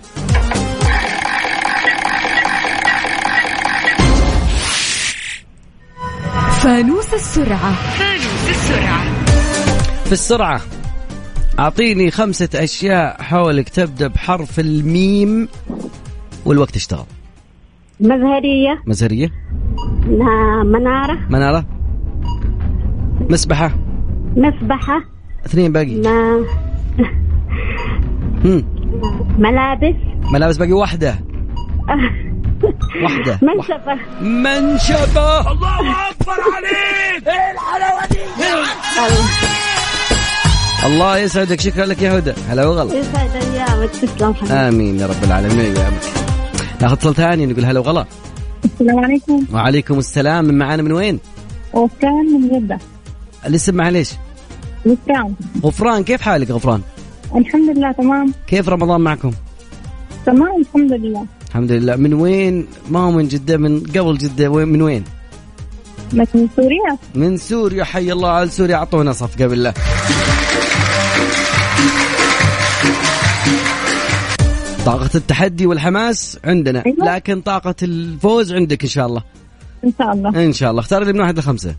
فانوس السرعة. فانوس السرعة. في السرعة. أعطيني خمسة أشياء حولك تبدأ بحرف الميم والوقت اشتغل. مزهرية. مزهرية. نا- منارة. منارة. مسبحة. مسبحة. اثنين باقي. ما. هم. ملابس. ملابس باقي. واحدة. <laughs> واحدة. <laughs> منشفة. منشفة. الله أكبر عليك. إيه الحلاوة دي؟ الله يسعدك. شكرا لك يا هدى. هلا وغلا. يسعد ايامك تسلم آمين يا رب العالمين ايامك ناخذ اتصال ثاني نقول هلا وغلا. السلام عليكم. وعليكم السلام. من معانا من وين؟ وفران من جدة. الاسم معليش. وفران غفران. كيف حالك غفران؟ الحمد لله تمام. كيف رمضان معكم؟ تمام الحمد لله. الحمد لله. من وين؟ ما هو من جدة؟ من قبل جدة وين من وين؟ من سوريا. من سوريا. حي الله على سوريا. أعطونا صفقة بالله طاقة التحدي والحماس عندنا أيوة. لكن طاقة الفوز عندك إن شاء الله. إن شاء الله. إن شاء الله. اختار لي من واحد لخمسة.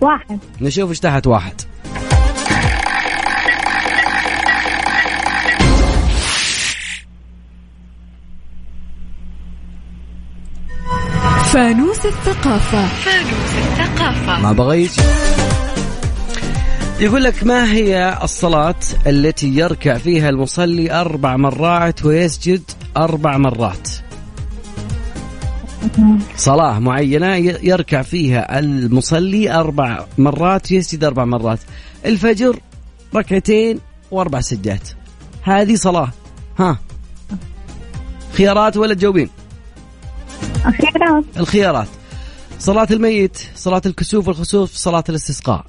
واحد. نشوف إيش تحت واحد. فانوس الثقافة. فانوس الثقافة. ما بغيت؟ يقول لك ما هي الصلاة التي يركع فيها المصلي أربع مرات ويسجد أربع مرات؟ صلاة معينة يركع فيها المصلي أربع مرات ويسجد أربع مرات. الفجر ركعتين وأربع سجدات. هذه صلاة. ها. خيارات ولا تجاوبين؟ خيرات الخيارات. صلاة الميت صلاة الكسوف والخسوف صلاة الاستسقاء.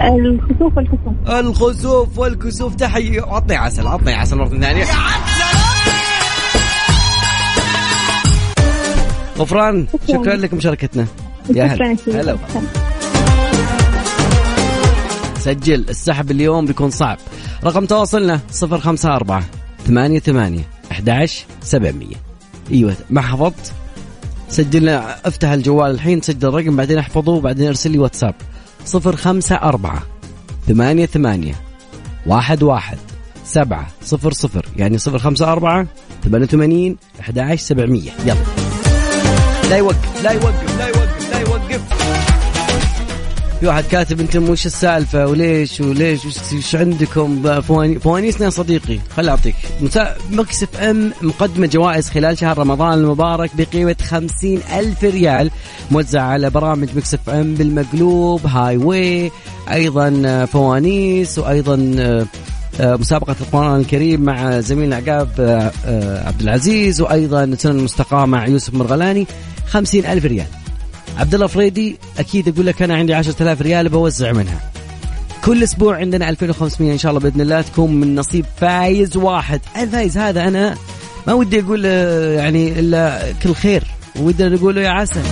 الخسوف والكسوف الخسوف والكسوف تحية عطني عسل عطني عسل مرة ثانية. غفران شكرا. لك مشاركتنا. يا هلا. هلا. سجل السحب اليوم بيكون صعب. رقم تواصلنا 054 88 11 700 أيوه ما حفظت سجلنا افتح الجوال الحين سجل الرقم بعدين احفظه وبعدين ارسل لي واتساب. 054 ثمانية ثمانية واحد واحد سبعة صفر صفر. يعني صفر خمسة أربعة ثمانية وثمانين أحد عشر سبعمية. يلا. لا يوقف لا يوقف لا يوقف لا يوقف. في واحد كاتب أنتم وش السالفة وليش وليش وش, عندكم؟ فواني فوانيسنا يا صديقي خل أعطيك. مسا- Mix FM مقدمة جوائز خلال شهر رمضان المبارك بقيمة خمسين ألف ريال موزعة على برامج Mix FM بالمقلوب Highway أيضا فوانيس وأيضا آه، آه، مسابقة القرآن الكريم مع زميلنا عقاب آه، عبد العزيز وأيضا سنن المستقاة مع يوسف مرغلاني خمسين ألف ريال. عبد الله فريدي أكيد أقول لك أنا عندي عشرة آلاف ريال بوزع منها. كل أسبوع عندنا 2500 إن شاء الله بإذن الله تكون من نصيب فايز واحد. الفايز هذا أنا ما ودي أقول آه، يعني إلا كل خير. ودي نقول يا عسل.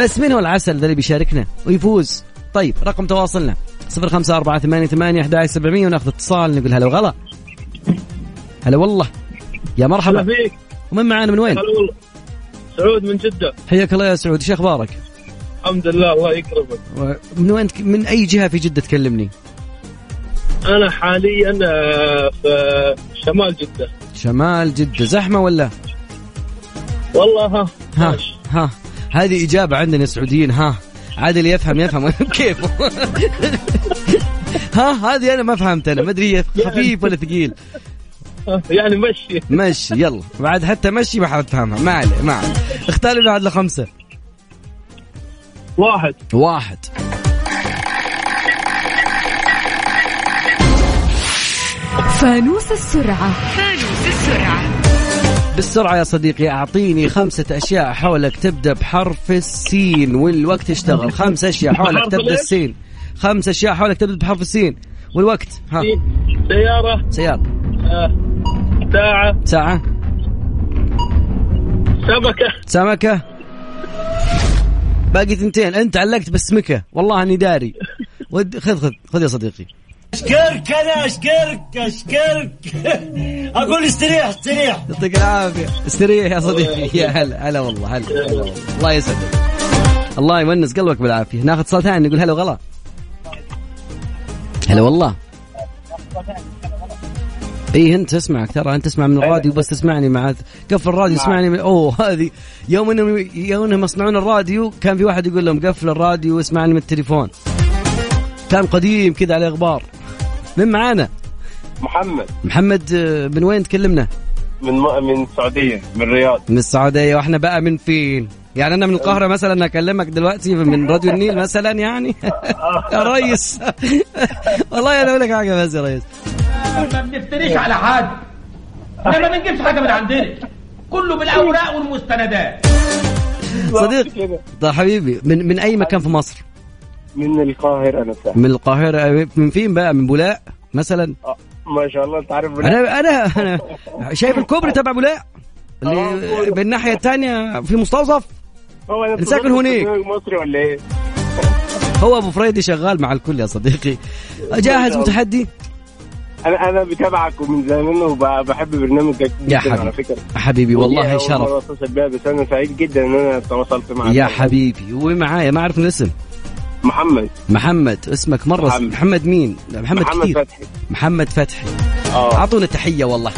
بس من هو العسل ذا اللي بيشاركنا؟ ويفوز. طيب رقم تواصلنا. صفر خمسة أربعة ثمانية ثمانية أحد سبعمية وناخذ اتصال نقول هلا وغلا. هلا والله. يا مرحبا. ومن معانا من وين؟ هلا والله. سعود من جدة. حياك الله يا سعود إيش أخبارك؟ الحمد لله الله يكرمك. من وين من أي جهة في جدة تكلمني؟ أنا حاليا آه، في شمال جدة. شمال جدة زحمة ولا؟ والله ها. ها ها. هذه إجابة عندنا السعوديين ها. عاد اللي يفهم يفهم. <laughs> كيف؟ <laughs> ها هذه أنا ما فهمت أنا ما أدري خفيف ولا ثقيل. <laughs> يعني مشي. مشي يلا. بعد حتى مشي ما حتفهمها ما عليه ما عليه. اختار لي بعد لخمسة. واحد. واحد. فانوس السرعة. فانوس السرعة. بالسرعة يا صديقي أعطيني خمسة أشياء حولك تبدأ بحرف السين والوقت اشتغل. خمس أشياء حولك تبدأ؟ السين. خمس أشياء حولك تبدأ بحرف السين. والوقت ها. سيارة. سيارة. آه، ساعة. ساعة. سمكة. سمكة. باقي ثنتين. أنت علقت باسمكة. والله أني داري. ود خذ خذ خذ يا صديقي. أشكرك أنا أشكرك أشكرك. <laughs> أقول استريح استريح. يعطيك العافية. استريح يا صديقي. يا هلا هلا والله هلا. الله يسعدك. الله يونس قلبك بالعافية. ناخذ اتصال ثاني نقول هلا وغلا. هلا والله. اي أنت اسمعك ترى أنت تسمع من الراديو بس تسمعني مع قفل الراديو اسمعني من... أوه هذه يوم إنهم يوم إنهم يصنعون الراديو كان في واحد يقول لهم قفل الراديو واسمعني من التليفون. كان قديم كذا عليه غبار من معانا؟ محمد. محمد آه، من وين تكلمنا؟ من من السعودية من الرياض. من السعودية وإحنا بقى من فين؟ يعني أنا من القاهرة مثلا أكلمك دلوقتي من راديو النيل مثلا يعني؟ <laughs> <laughs> يا ريس <laughs> والله أنا أقول لك حاجة بس يا ريس ما بنفتريش على حد. إحنا ما بنجيبش حاجة من عندنا. كله بالأوراق والمستندات. صديق طيب حبيبي من من أي مكان في مصر؟ من القاهرة نفسها من القاهرة. من فين بقى؟ من بولاق مثلا؟ آه، ما شاء الله أنت عارف أنا أنا أنا شايف الكوبري تبع بولاق. اللي بالناحية الثانية في مستوصف. هو أنا ساكن هناك. مصري ولا إيه؟ هو أبو فريدي شغال مع الكل يا صديقي. جاهز متحدي؟ أنا أنا بتابعك ومن زمان وبحب برنامجك يا حبيبي. على فكره حبيبي والله شرف. مرة اتصل بيها بس أنا سعيد جدا إن أنا تواصلت معك. يا حبيبي ومعايا ما أعرف الاسم محمد. محمد اسمك مرة محمد, محمد. مين؟ محمد, محمد كثير فتحي. محمد فتحي. آه. أعطونا تحية والله.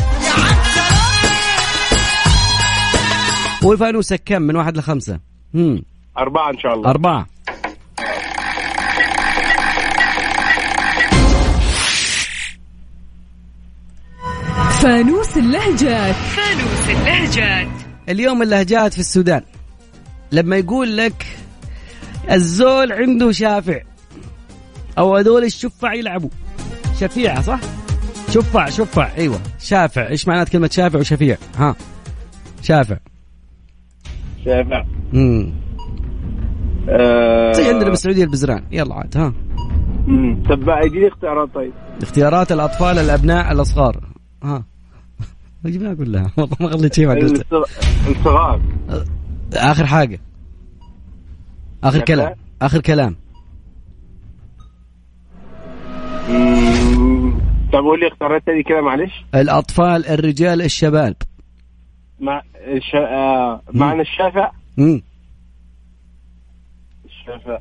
والفانوسك كم؟ من واحد لخمسة؟ امم أربعة إن شاء الله. أربعة. فانوس اللهجات. فانوس اللهجات. اليوم اللهجات في السودان. لما يقول لك الزول عنده شافع أو هذول الشفع يلعبوا. شفيعة صح؟ شفع شفع. أيوه. شافع. إيش معنات كلمة شافع وشفيع؟ ها. شافع. شافع. امم آه، زي عندنا بالسعودية البزران. يلا عاد ها. مم. طب اديني اختيارات طيب. اختيارات الأطفال الأبناء الأصغار. ها. جبناها كلها <laughs> والله ما خليت شيء ما قلت. الصغ- الصغار آخر حاجة. آخر؟ كلام. آخر كلام. طب قول لي اختيارات تاني كده معلش؟ الأطفال الرجال الشباب. مع الش... آه... معنى الشافع؟ الشافع.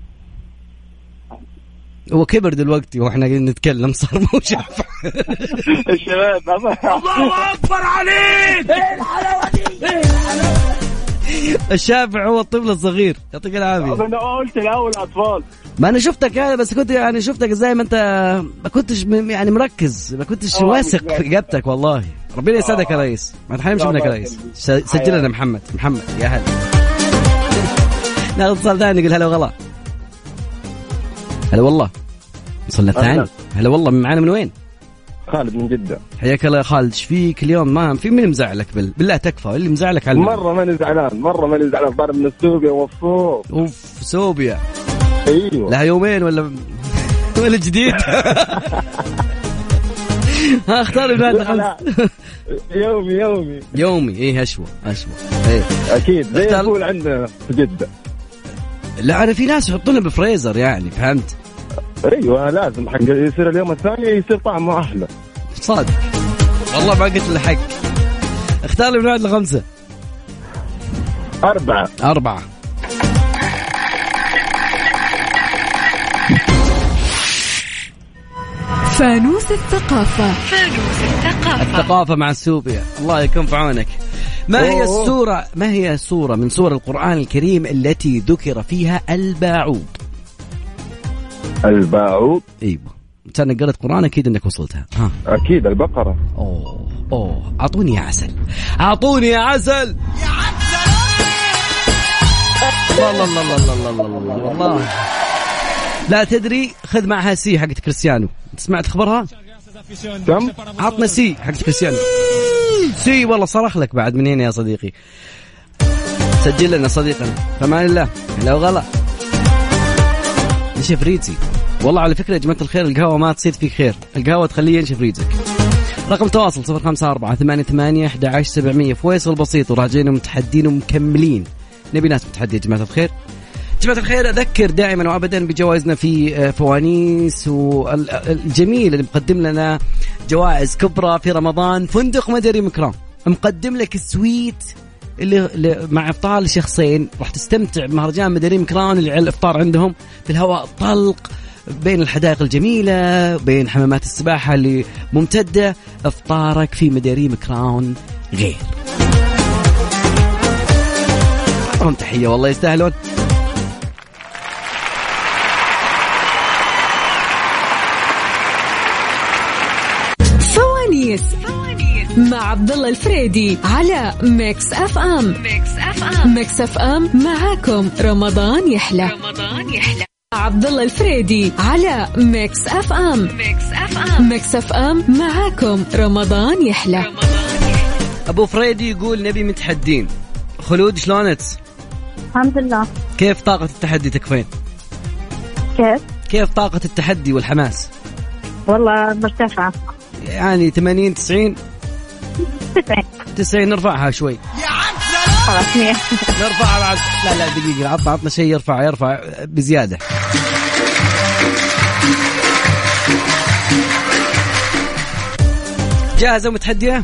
هو كبر دلوقتي وإحنا قاعدين نتكلم صار مو شافع <laughs> الشباب الله. أكبر عليك! إيه الحلاوه دي إيه الشافع هو الطفل الصغير. يعطيك العافية. أنا قلت الأول أطفال. ما أنا شفتك هذا بس كنت يعني شفتك زي ما أنت ما كنتش يعني مركز ما كنتش آه، واثق في إجابتك والله. ربنا يسعدك يا ريس. ما تحرمش منك يا. ريس. س- سجل لنا محمد. محمد يا هلا. ناخذ اتصال ثاني نقول هلا وغلا. هلا والله. وصلنا. الثاني؟ هلا والله معنا من وين؟ خالد من جدة. حياك الله يا خالد إيش فيك اليوم؟ ما في مين مزعلك بال... بالله تكفى اللي مزعلك على مرة ماني زعلان مرة ماني زعلان. ضارب من السوق مبسوط أوف سوبيا. أيوه. لها يومين ولا ولا جديد؟ <laughs> ها اختار لا، يومي يومي. يومي إيه اشوى اشوى إيه. أكيد. زي الفول عندنا في جدة. لا أنا في ناس يحطونها بفريزر يعني فهمت؟ أيوه لازم حق يصير اليوم الثاني يصير طعمه أحلى. صادق. والله ما قلت له حق. اختار لي من واحد لخمسة. أربعة. أربعة. فانوس الثقافة. فانوس الثقافة. الثقافة مع السوبيا. الله يكون في عونك. ما هي. السورة ما هي السورة من سور القرآن الكريم التي ذكر فيها البعوض البعوض إيوه. انت انك قرأت قرآن أكيد إنك وصلتها. ها. أكيد البقرة. أوه أوه. أعطوني يا عسل. أعطوني يا عسل. يا عسل! الله الله الله الله الله الله الله لا تدري خذ معها سي حقت كريستيانو. سمعت خبرها؟ كم؟ عطنا سي حقت كريستيانو. سي والله صرخ لك بعد من هنا يا صديقي. سجل لنا صديقنا. فمان الله لو غلط نشف ريقي. والله على فكرة يا جماعة الخير القهوة ما تصير فيك خير. القهوة تخليه ينشف ريقك. رقم تواصل صفر خمسة أربعة ثمانية ثمانية أحد عشر سبعمية. فويصل بسيط وراجعين ومتحدين ومكملين. نبي ناس متحدية يا جماعة الخير. جماعة الخير أذكر دائما وأبدا بجوائزنا في آه، فوانيس والجميل اللي مقدم لنا جوائز كبرى في رمضان فندق مدري مكرام مقدم لك السويت اللي اللي مع افطار لشخصين راح تستمتع بمهرجان مدريم كران اللي على الإفطار عندهم. في الهواء الطلق بين الحدائق الجميلة بين حمامات السباحة اللي ممتدة. إفطارك في مداريم كراون غير. تحية والله يستاهلون. فوانيس. مع عبد الله الفريدي على Mix FM. Mix FM. Mix FM معاكم رمضان يحلى. رمضان يحلى. عبد الله الفريدي على Mix FM. Mix FM. Mix FM معاكم رمضان يحلى. أبو فريدي يقول نبي متحدين. خلود شلونك الحمد لله. كيف طاقة التحدي تكفين؟ كيف؟ كيف طاقة التحدي والحماس؟ والله مرتفعة. يعني 80 90 90 90 نرفعها شوي. خلاص مية. نرفعها بعد. لا لا دقيقة عطنا عطنا شيء يرفع يرفع بزيادة. جاهزة ومتحدية؟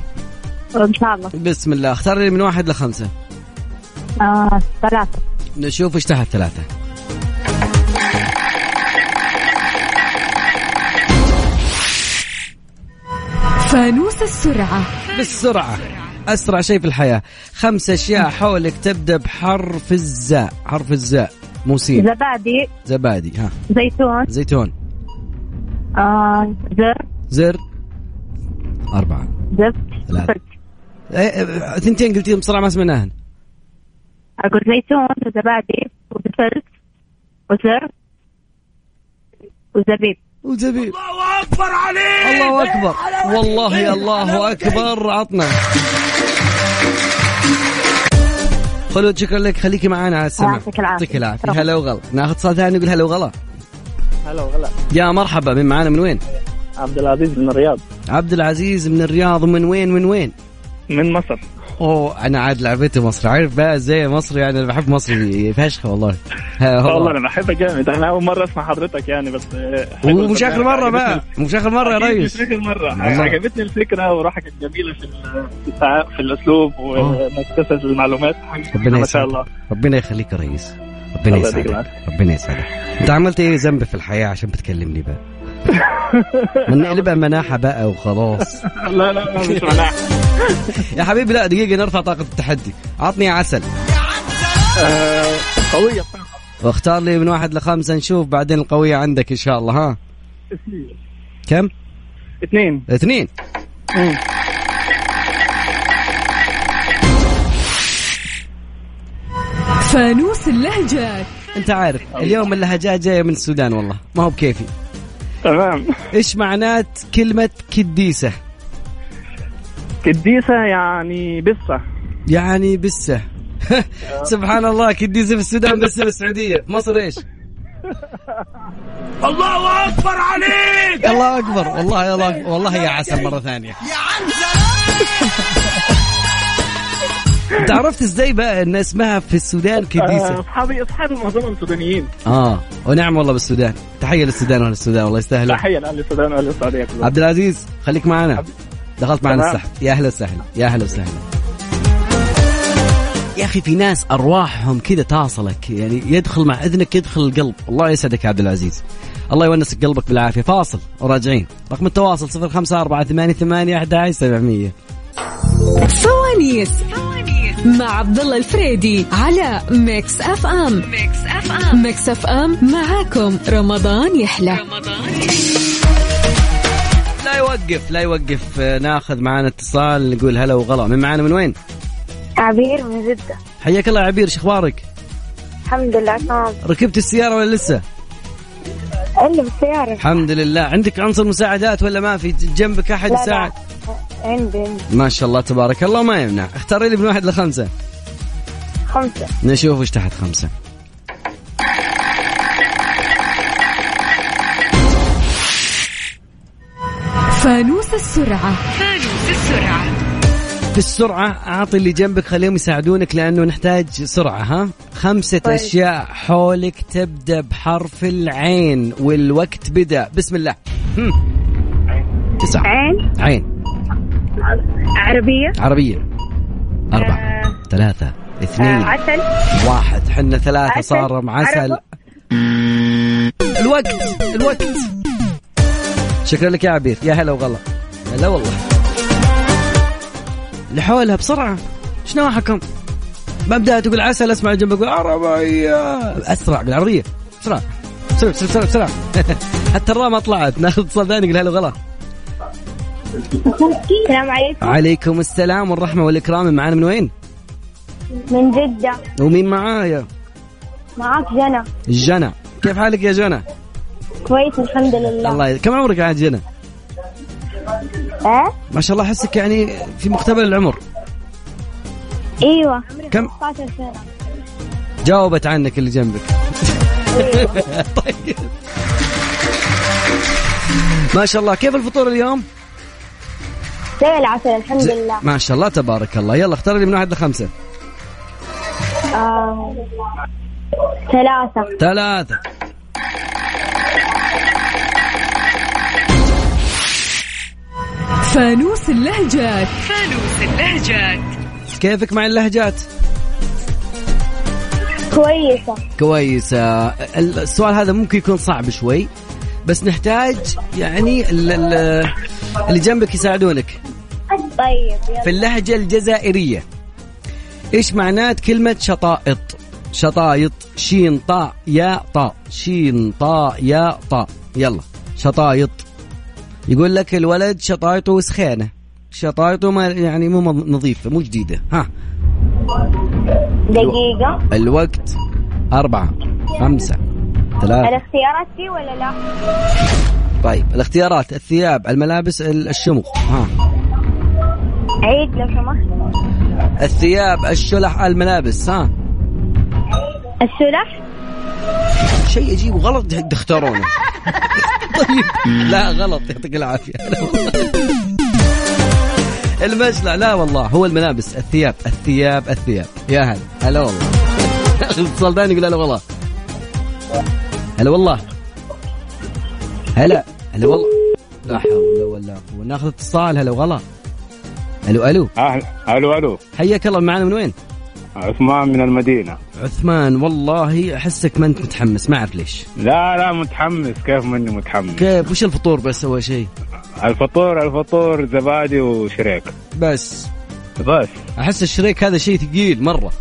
إن شاء الله. بسم الله. اختار لي من واحد لخمسة. آه ثلاثة. نشوف إيش تحت ثلاثة. فانوس السرعة. بالسرعة. أسرع شيء في الحياة. خمس أشياء حولك تبدأ بحرف الزاء. حرف الزاء. مو سين زبادي. زبادي. ها. زيتون. زيتون. آه زر. زر. أربعة. زبت ثلاثة. فرد. إيه، إيه، ثنتين قلتيهم بسرعة ما سمعناهن. أقول زيتون وزبادي وبسلت وزر وزبيب. وزبيب. الله أكبر عليك. الله أكبر. والله الله أكبر. عطنا. خلود شكرا لك. خليكي معنا على السمع. يعطيك العافية. يعطيك العافية. هلا وغلا. ناخذ صوت ثاني نقول هلا وغلا. هلا وغلا. يا مرحبا. من معانا من وين؟ عبد العزيز من الرياض. عبد العزيز من الرياض. من وين؟ من وين؟ من مصر. أوه أنا عاد لعبتي مصر. عارف بقى زي مصر؟ يعني أنا بحب مصر فشخ والله. والله أنا بحبك جامد. أنا أول مرة أسمع حضرتك يعني بس آه، ومش آخر. مرة بقى. مش آخر مرة يا ريس. مش آخر مرة. عجبتني الفكرة وروحك الجميلة في في الأسلوب وانك تسال المعلومات. ربنا ما شاء الله. ربنا يخليك يا ريس. ربنا يسعدك. ربنا يسعدك. أنت عملت إيه ذنب في الحياة عشان بتكلمني بقى؟ نقلبها مناحة بقى وخلاص. <laughs> لا لا لا مش مناعة يا حبيبي لا دقيقة نرفع طاقة التحدي. عطني عسل. آه، بصراحه واختار لي من واحد لخمسة نشوف بعدين القوية عندك إن شاء الله ها؟ كم؟ اثنين. اثنين. مم. فانوس اللهجات. أنت عارف اليوم اللهجات جاية من السودان والله. ما هو بكيفي. تمام. إيش معنات كلمة كديسة؟ كديسة يعني بسة. يعني بسة. <laughs> سبحان الله كديسة في السودان بسه بالسعوديه مصر إيش؟ <laughs> الله أكبر عليك! الله أكبر. والله يا الله والله يا عسل مرة ثانية. انت عرفت إزاي بقى ان اسمها في السودان كديسة؟ اصحابي أصحابي معظمهم سودانيين. آه. ونعم والله بالسودان. تحية للسودان واهل السودان. والله يستاهلون تحية لأهل السودان وأهل السعودية كلهم عبد العزيز خليك معنا دخلت معنا. السحب. يا أهلا وسهلا. يا أهلا وسهلا. يا أخي في ناس أرواحهم كذا تصلك يعني يدخل مع إذنك يدخل القلب. الله يسعدك يا عبد العزيز. الله يونسك قلبك بالعافية. فاصل وراجعين. رقم التواصل 0548811700 فوانيس مع عبد الله الفريدي على Mix FM Mix FM Mix FM معاكم رمضان يحلى. لا يوقف لا يوقف. ناخذ معنا اتصال نقول هلا وغلا. من معنا من وين؟ عبير من جدة. حياك الله يا عبير شو أخبارك؟ الحمد لله تمام. ركبت السيارة ولا لسه؟ اللي بالسيارة الحمد لله. عندك عنصر مساعدات ولا ما في؟ جنبك أحد لا لا. يساعد؟ عندي عندي. ما شاء الله تبارك الله ما يمنع. اختاري لي من واحد لخمسة. خمسة. نشوف وش تحت خمسة. فانوس السرعة. فانوس السرعة. في السرعة أعطي اللي جنبك خليهم يساعدونك لأنه نحتاج سرعة ها؟ خمسة طيب. أشياء حولك تبدأ بحرف العين والوقت بدأ. بسم الله. هم. تسعة. عين. عين. عربية؟ عربية. أربعة. ثلاثة. آه، اثنين عسل. واحد. حنا ثلاثة. عسل. صار عسل. الوقت. الوقت. شكرا لك يا عبير. يا هلا وغلا. هلا والله. لحولها بسرعة. إيش نواحكم بدأت تقول عسل أسمع جنبك. يقول عربية أسرع بالعربية. بسرعة. بسرعة. بسرعة. بسرعة. <laughs> حتى الراء ما طلعت ناخذ اتصال ثاني يقول هلا وغلا. السلام عليكم عليكم السلام والرحمة والإكرام معانا من وين؟ من جدة ومين معايا؟ معاك جنى جنى كيف حالك يا جنى؟ كويس الحمد لله الله. كم عمرك عاد جنى؟ آه ما شاء الله احسك يعني في مقتبل العمر إيوه كم؟ 16 سنة جاوبت عنك اللي جنبك <laughs> طيب ما شاء الله كيف الفطور اليوم؟ زي العسل الحمد لله. ما شاء الله تبارك الله. يلا اختار لي من واحد لخمسة. آه. ثلاثة. ثلاثة. فانوس اللهجات. فانوس اللهجات. كيفك مع اللهجات؟ كويسة. كويسة. السؤال هذا ممكن يكون صعب شوي بس نحتاج يعني ال- ال- اللي جنبك يساعدونك. طيب يلا. في اللهجة الجزائرية. إيش معنات كلمة شطائط؟ شطايط شين طاء يا طاء شين طاء يا طاء يلا شطايط. يقول لك الولد شطايطه وسخانة شطايطه ما يعني مو نظيفة مو جديدة. ها. دقيقة. الوقت أربعة خمسة ثلاثة. الاختيارات فيه ولا لا؟ طيب الاختيارات الثياب الملابس ال- الشموخ. ها. عيد لو سمحت. الثياب الشلح الملابس ها؟ السلح شيء اجيبه غلط تختارونه. <laughs> طيب لا غلط يعطيك العافية. <laughs> المشلع لا والله هو الملابس الثياب الثياب الثياب. يا هلا هلا والله. <laughs> اتصال ثاني يقول هلا والله. هلا والله. هلا هلا والله. لا حول ولا قوة. ناخذ اتصال هلا وغلا ألو ألو. أهل ألو ألو. حياك الله معنا من وين؟ عثمان من المدينة. عثمان والله أحسك ما أنت متحمس ما أعرف ليش. لا لا متحمس. كيف مني متحمس؟ كيف؟ وش الفطور بس أول شيء؟ الفطور الفطور زبادي وشريك. بس. بس. أحس الشريك هذا شيء ثقيل مرة.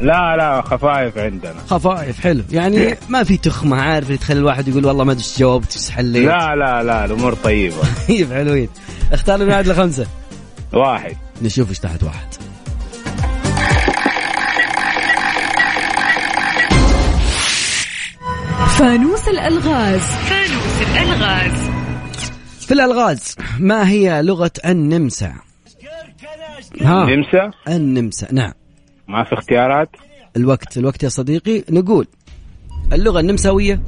لا لا خفايف عندنا. خفايف حلو. يعني ما في تخمة عارف اللي تخلي الواحد يقول والله ما أدري جاوبت إيش حليت. لا لا لا الأمور طيبة. <laughs> طيب حلوين. اختار من واحد لخمسة. واحد. نشوف إيش تحت واحد. فانوس الألغاز. فانوس الألغاز. في الألغاز ما هي لغة النمسا؟ ها. نمسا؟ النمسا نعم. ما في اختيارات؟ الوقت الوقت يا صديقي. نقول اللغة النمساوية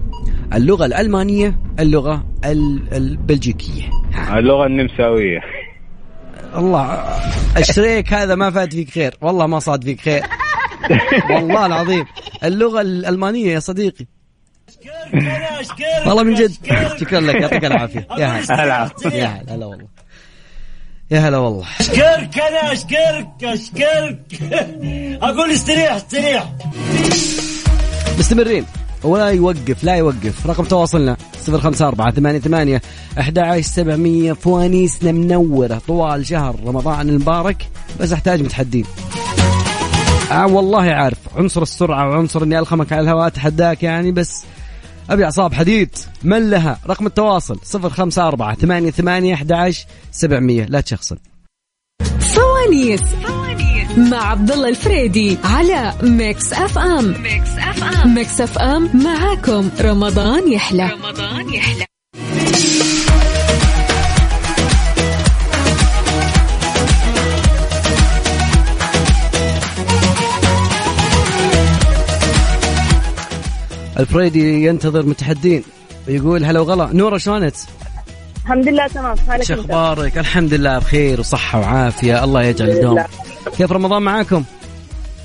اللغة الألمانية اللغة ال- البلجيكية. اللغة النمساوية. الله الشريك هذا ما فات فيك خير. والله ما صاد فيك خير. والله العظيم. اللغة الألمانية يا صديقي. والله من جد. شكرا لك. يعطيك العافية. يا هلا. يا هلا هلا والله. يا هلا والله. أشكرك أنا أشكرك أشكرك. أقول استريح استريح. مستمرين. ولا يوقف لا يوقف. رقم تواصلنا 054 88 11700 فوانيسنا منورة طوال شهر رمضان المبارك. بس أحتاج متحدين. آه والله عارف. عنصر السرعة وعنصر إني ألخمك على الهواء أتحداك يعني بس أبي أعصاب حديد. من لها؟ رقم التواصل 054 88 11700 لا تشخصن. فوانيس. مع عبد الله الفريدي على Mix FM. Mix FM. Mix FM معاكم. رمضان يحلى. رمضان يحلى. الفريدي ينتظر متحدين. يقول هلا وغلا. نورة شلونك؟ الحمد لله تمام مالك شو؟ أخبارك؟ الحمد لله بخير وصحة وعافية الله يجعل الدوم. كيف رمضان معاكم؟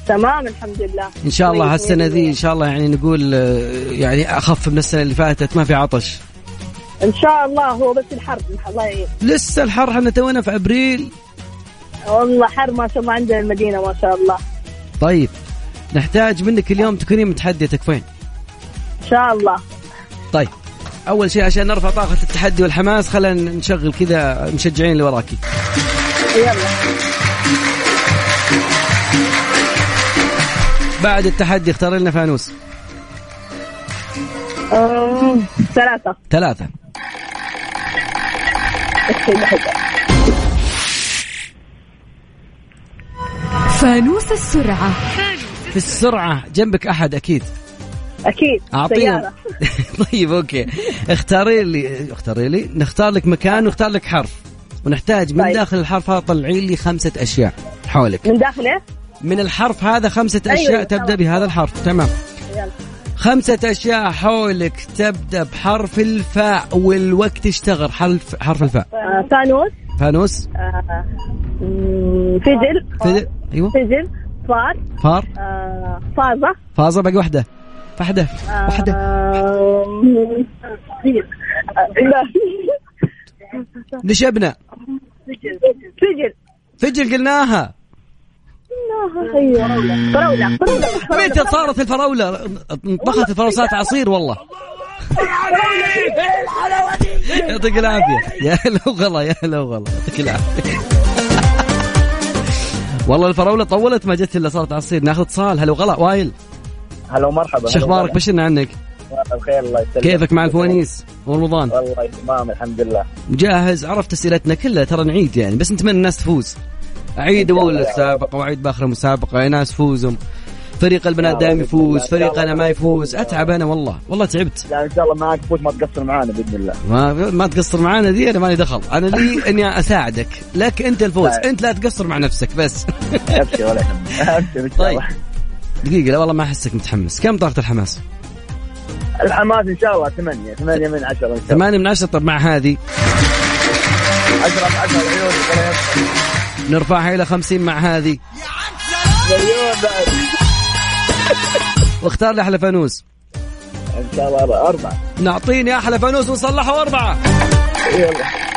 تمام الحمد لله إن شاء الله هالسنة ذي. إن شاء الله يعني نقول آه، يعني أخف من السنة اللي فاتت ما في عطش إن شاء الله هو بس الحر الله يعين لسه الحر إحنا تونا في أبريل والله حر ما شاء الله عندنا المدينة ما شاء الله طيب نحتاج منك اليوم تكونين متحدية تكفين إن شاء الله طيب أول شيء عشان نرفع طاقة التحدي والحماس خلينا نشغل كذا مشجعين اللي وراكي. يلا. بعد التحدي اختار لنا فانوس. ثلاثة. ثلاثة. فانوس السرعة. في السرعة جنبك أحد أكيد. أكيد. أعطيهم. <laughs> <laughs> طيب أوكي. اختاري لي اختاري لي. نختار لك مكان ونختار لك حرف. ونحتاج من طيب. داخل الحرف هذا طلعي لي خمسة أشياء حولك. من داخله من الحرف هذا خمسة أيوة، أشياء تمام. تبدأ بهذا الحرف. تمام. يلا. خمسة أشياء حولك تبدأ بحرف الفاء والوقت اشتغل. حرف حرف الفاء. آه، فانوس. فانوس. آه، فجل فجل أيوه. فجل فار. فار. آه، فازة. فازة باقي واحدة. واحدة واحدة. نشبنا فجل فجل قلناها. فراولة فراولة متى صارت الفراولة؟ طبخت الفراولة صارت عصير والله. يعطيك العافية. يا هلا وغلا يا هلا وغلا. يعطيك العافية. والله الفراولة طولت ما جت إلا صارت عصير. ناخذ اتصال. هلا وغلا وايل هلا ومرحبا شو أخبارك؟ بشرنا عنك بخير الله يسلمك. كيفك مع الفوانيس؟ ورمضان والله تمام الحمد لله. جاهز؟ عرفت أسئلتنا كلها ترى نعيد يعني بس نتمنى الناس تفوز. عيد أول السابقه وعيد بآخر المسابقة. يا ناس فوزوا. فريق البنات دائما يفوز فريق أنا ما يفوز. أتعب أنا والله. والله تعبت. لا إن شاء الله معك فوت ما تقصر معانا بإذن الله. ما ما تقصر معانا دي أنا مالي دخل. أنا لي <laughs> إني أساعدك لك أنت الفوز. طيب. أنت لا تقصر مع نفسك بس. أبشر ولا طيب. دقيقة لا والله ما أحسك متحمس. كم طاقة الحماس؟ الحماس إن شاء الله ثمانية ثمانية من عشرة إن شاء الله. ثمانية من عشرة طب مع هذه؟ عشرة من عشرة العيون يبقى. نرفعها إلى خمسين مع هذه. مليون بعد واختار لي أحلى فانوس. إن شاء الله أربعة. نعطيني أحلى فانوس ونصلحه اربعه يلا.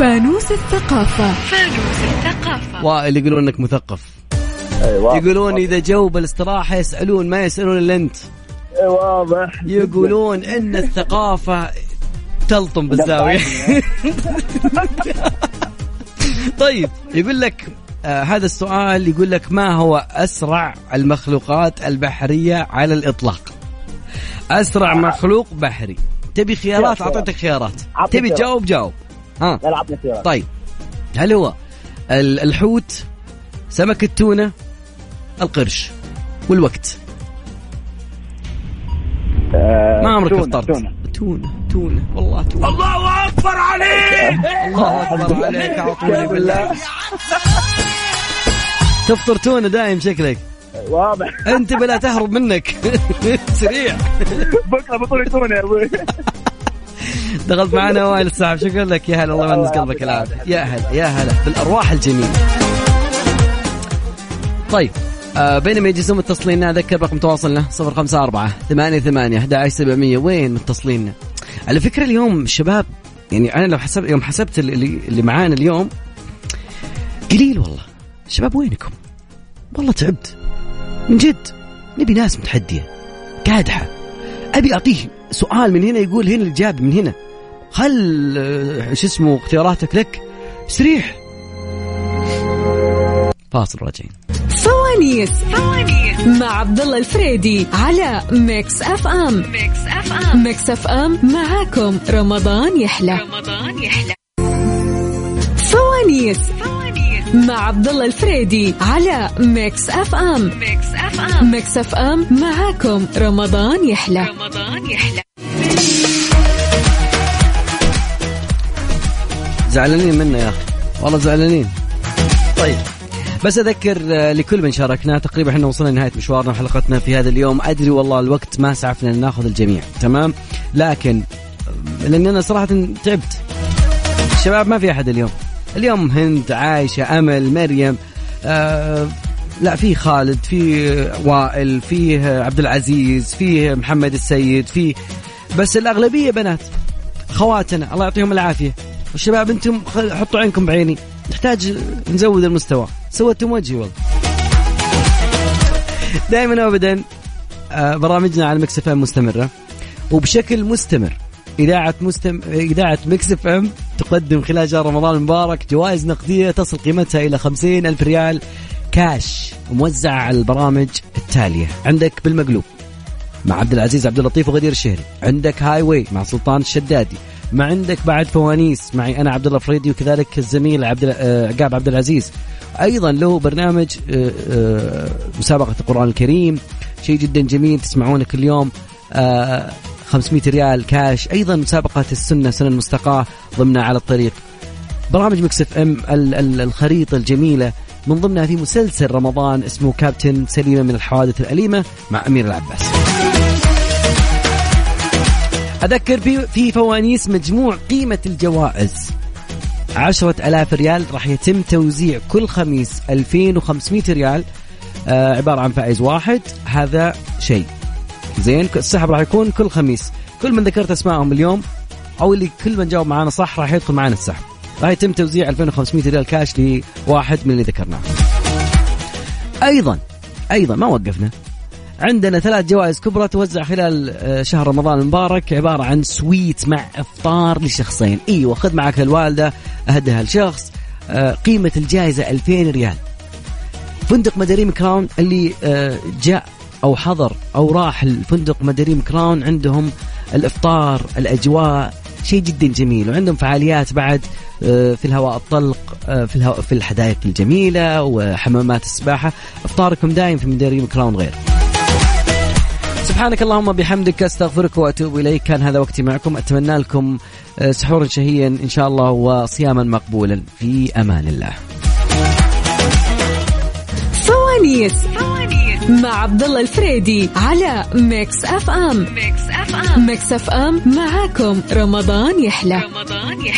فانوس الثقافة. فانوس الثقافة. وائل يقولون إنك مثقف. أيوة. يقولون إذا جو بالاستراحه يسألون ما يسألون إلا أنت. واضح. يقولون إن الثقافة تلطم بالزاوية. طيب يقول لك آه هذا السؤال يقول لك ما هو أسرع المخلوقات البحرية على الإطلاق؟ أسرع مخلوق بحري. تبي خيارات؟ خيار. أعطيتك خيارات. تبي. تجاوب جاوب. ها. خيارات طيب. هل هو ال- الحوت سمك التونة القرش؟ والوقت. آه، ما عمرك تونة، اخترت. تونة. تونة تونة. والله تونة. الله أكبر عليك! الله أكبر عليك. اعطوني بالله تفطر تونة دايم شكلك. واضح. أنت بلا تهرب منك. <laughs> سريع. بكرة بطولة تونة يا أبوي. دخلت معنا وائل السحب شكرا لك؟ يا هلا الله يونس قلبك العافيه يا هلا يا هلا. بالأرواح الجميلة. طيب آه بينما يجلسون متصلين اذكر رقم تواصلنا 054 88 11700 وين متصلين على فكرة اليوم الشباب يعني أنا لو حسب يوم حسبت اللي, اللي معانا اليوم قليل والله. شباب وينكم؟ والله تعبت. من جد نبي ناس متحدية. قادحة. أبي اعطيه سؤال من هنا يقول هنا الاجابه من هنا. خل آه، شو اسمه اختياراتك لك؟ سريع. فاصل راجعين. فوانيس فوانيس مع عبد الله الفريدي على Mix FM Mix FM Mix FM معاكم. رمضان يحلى. رمضان يحلى. فوانيس فوانيس مع عبد الله الفريدي على Mix FM. Mix FM. Mix FM معاكم رمضان يحلى. رمضان يحلى. زعلانين منا يا أخي. والله زعلانين. طيب بس أذكر آه، لكل من شاركنا تقريبا إحنا وصلنا لنهاية مشوارنا وحلقتنا في هذا اليوم. أدري والله الوقت ما سعفنا لناخذ الجميع تمام؟ لكن آه، لأني أنا صراحة تعبت. الشباب ما في أحد اليوم. اليوم هند عايشة أمل مريم. آه لا في خالد في وائل فيه عبد العزيز فيه محمد السيد في بس الأغلبية بنات خواتنا. الله يعطيهم العافية. والشباب أنتم حطوا عينكم بعيني. نحتاج نزود المستوى. سويتم وجهي والله. دائما وابدا آه، برامجنا على Mix FM مستمرة. وبشكل مستمر. إذاعة مستم... إذاعة Mix FM تقدم خلال شهر رمضان المبارك جوائز نقدية تصل قيمتها إلى خمسين ألف ريال كاش موزعة على البرامج التالية. عندك بالمقلوب مع عبد العزيز عبد اللطيف وغدير الشهري. عندك Highway مع سلطان الشدادي. ما عندك بعد فوانيس معي أنا عبد الله فريدي وكذلك الزميل عبد آه، عقاب عبد العزيز. أيضا له برنامج آه، آه، مسابقة القرآن الكريم. شيء جدا جميل تسمعونه كل يوم. 500 ريال كاش. أيضا مسابقة السنة سنة المستقاة ضمنها على الطريق. برامج Mix FM ال- ال- الخريطة الجميلة. من ضمنها في مسلسل رمضان اسمه كابتن سليمة من الحوادث الأليمة مع أمير العباس. أذكر في فوانيس مجموع قيمة الجوائز. عشرة ألاف ريال راح يتم توزيع كل خميس 2500 ريال. آه عبارة عن فائز واحد. هذا شيء. زين السحب راح يكون كل خميس. كل من ذكرت أسمائهم اليوم أو اللي كل من جاوب معنا صح راح يدخل معنا السحب. راح يتم توزيع 2500 ريال كاش لواحد من اللي ذكرناه. أيضا أيضا ما وقفنا. عندنا ثلاث جوائز كبرى توزع خلال آه، شهر رمضان المبارك عبارة عن سويت مع إفطار لشخصين. إيوه خذ معك الوالدة أهدها لشخص آه، قيمة الجائزة 2000 ريال. فندق مداريم كراون اللي آه، جاء أو حضر أو راح الفندق مداريم كراون عندهم الإفطار الأجواء شيء جدا جميل. وعندهم فعاليات بعد آه، في الهواء الطلق آه، في الهواء في الحدائق الجميلة وحمامات السباحة. إفطاركم دايم في مداريم كراون غير. سبحانك اللهم بحمدك أستغفرك وأتوب إليك. كان هذا وقتي معكم. أتمنى لكم آه، سحورا شهيا إن شاء الله وصياما مقبولا. في أمان الله. فوانيس. مع عبد الله الفريدي على Mix FM. Mix FM. Mix FM معاكم. رمضان يحلى. رمضان يحلى.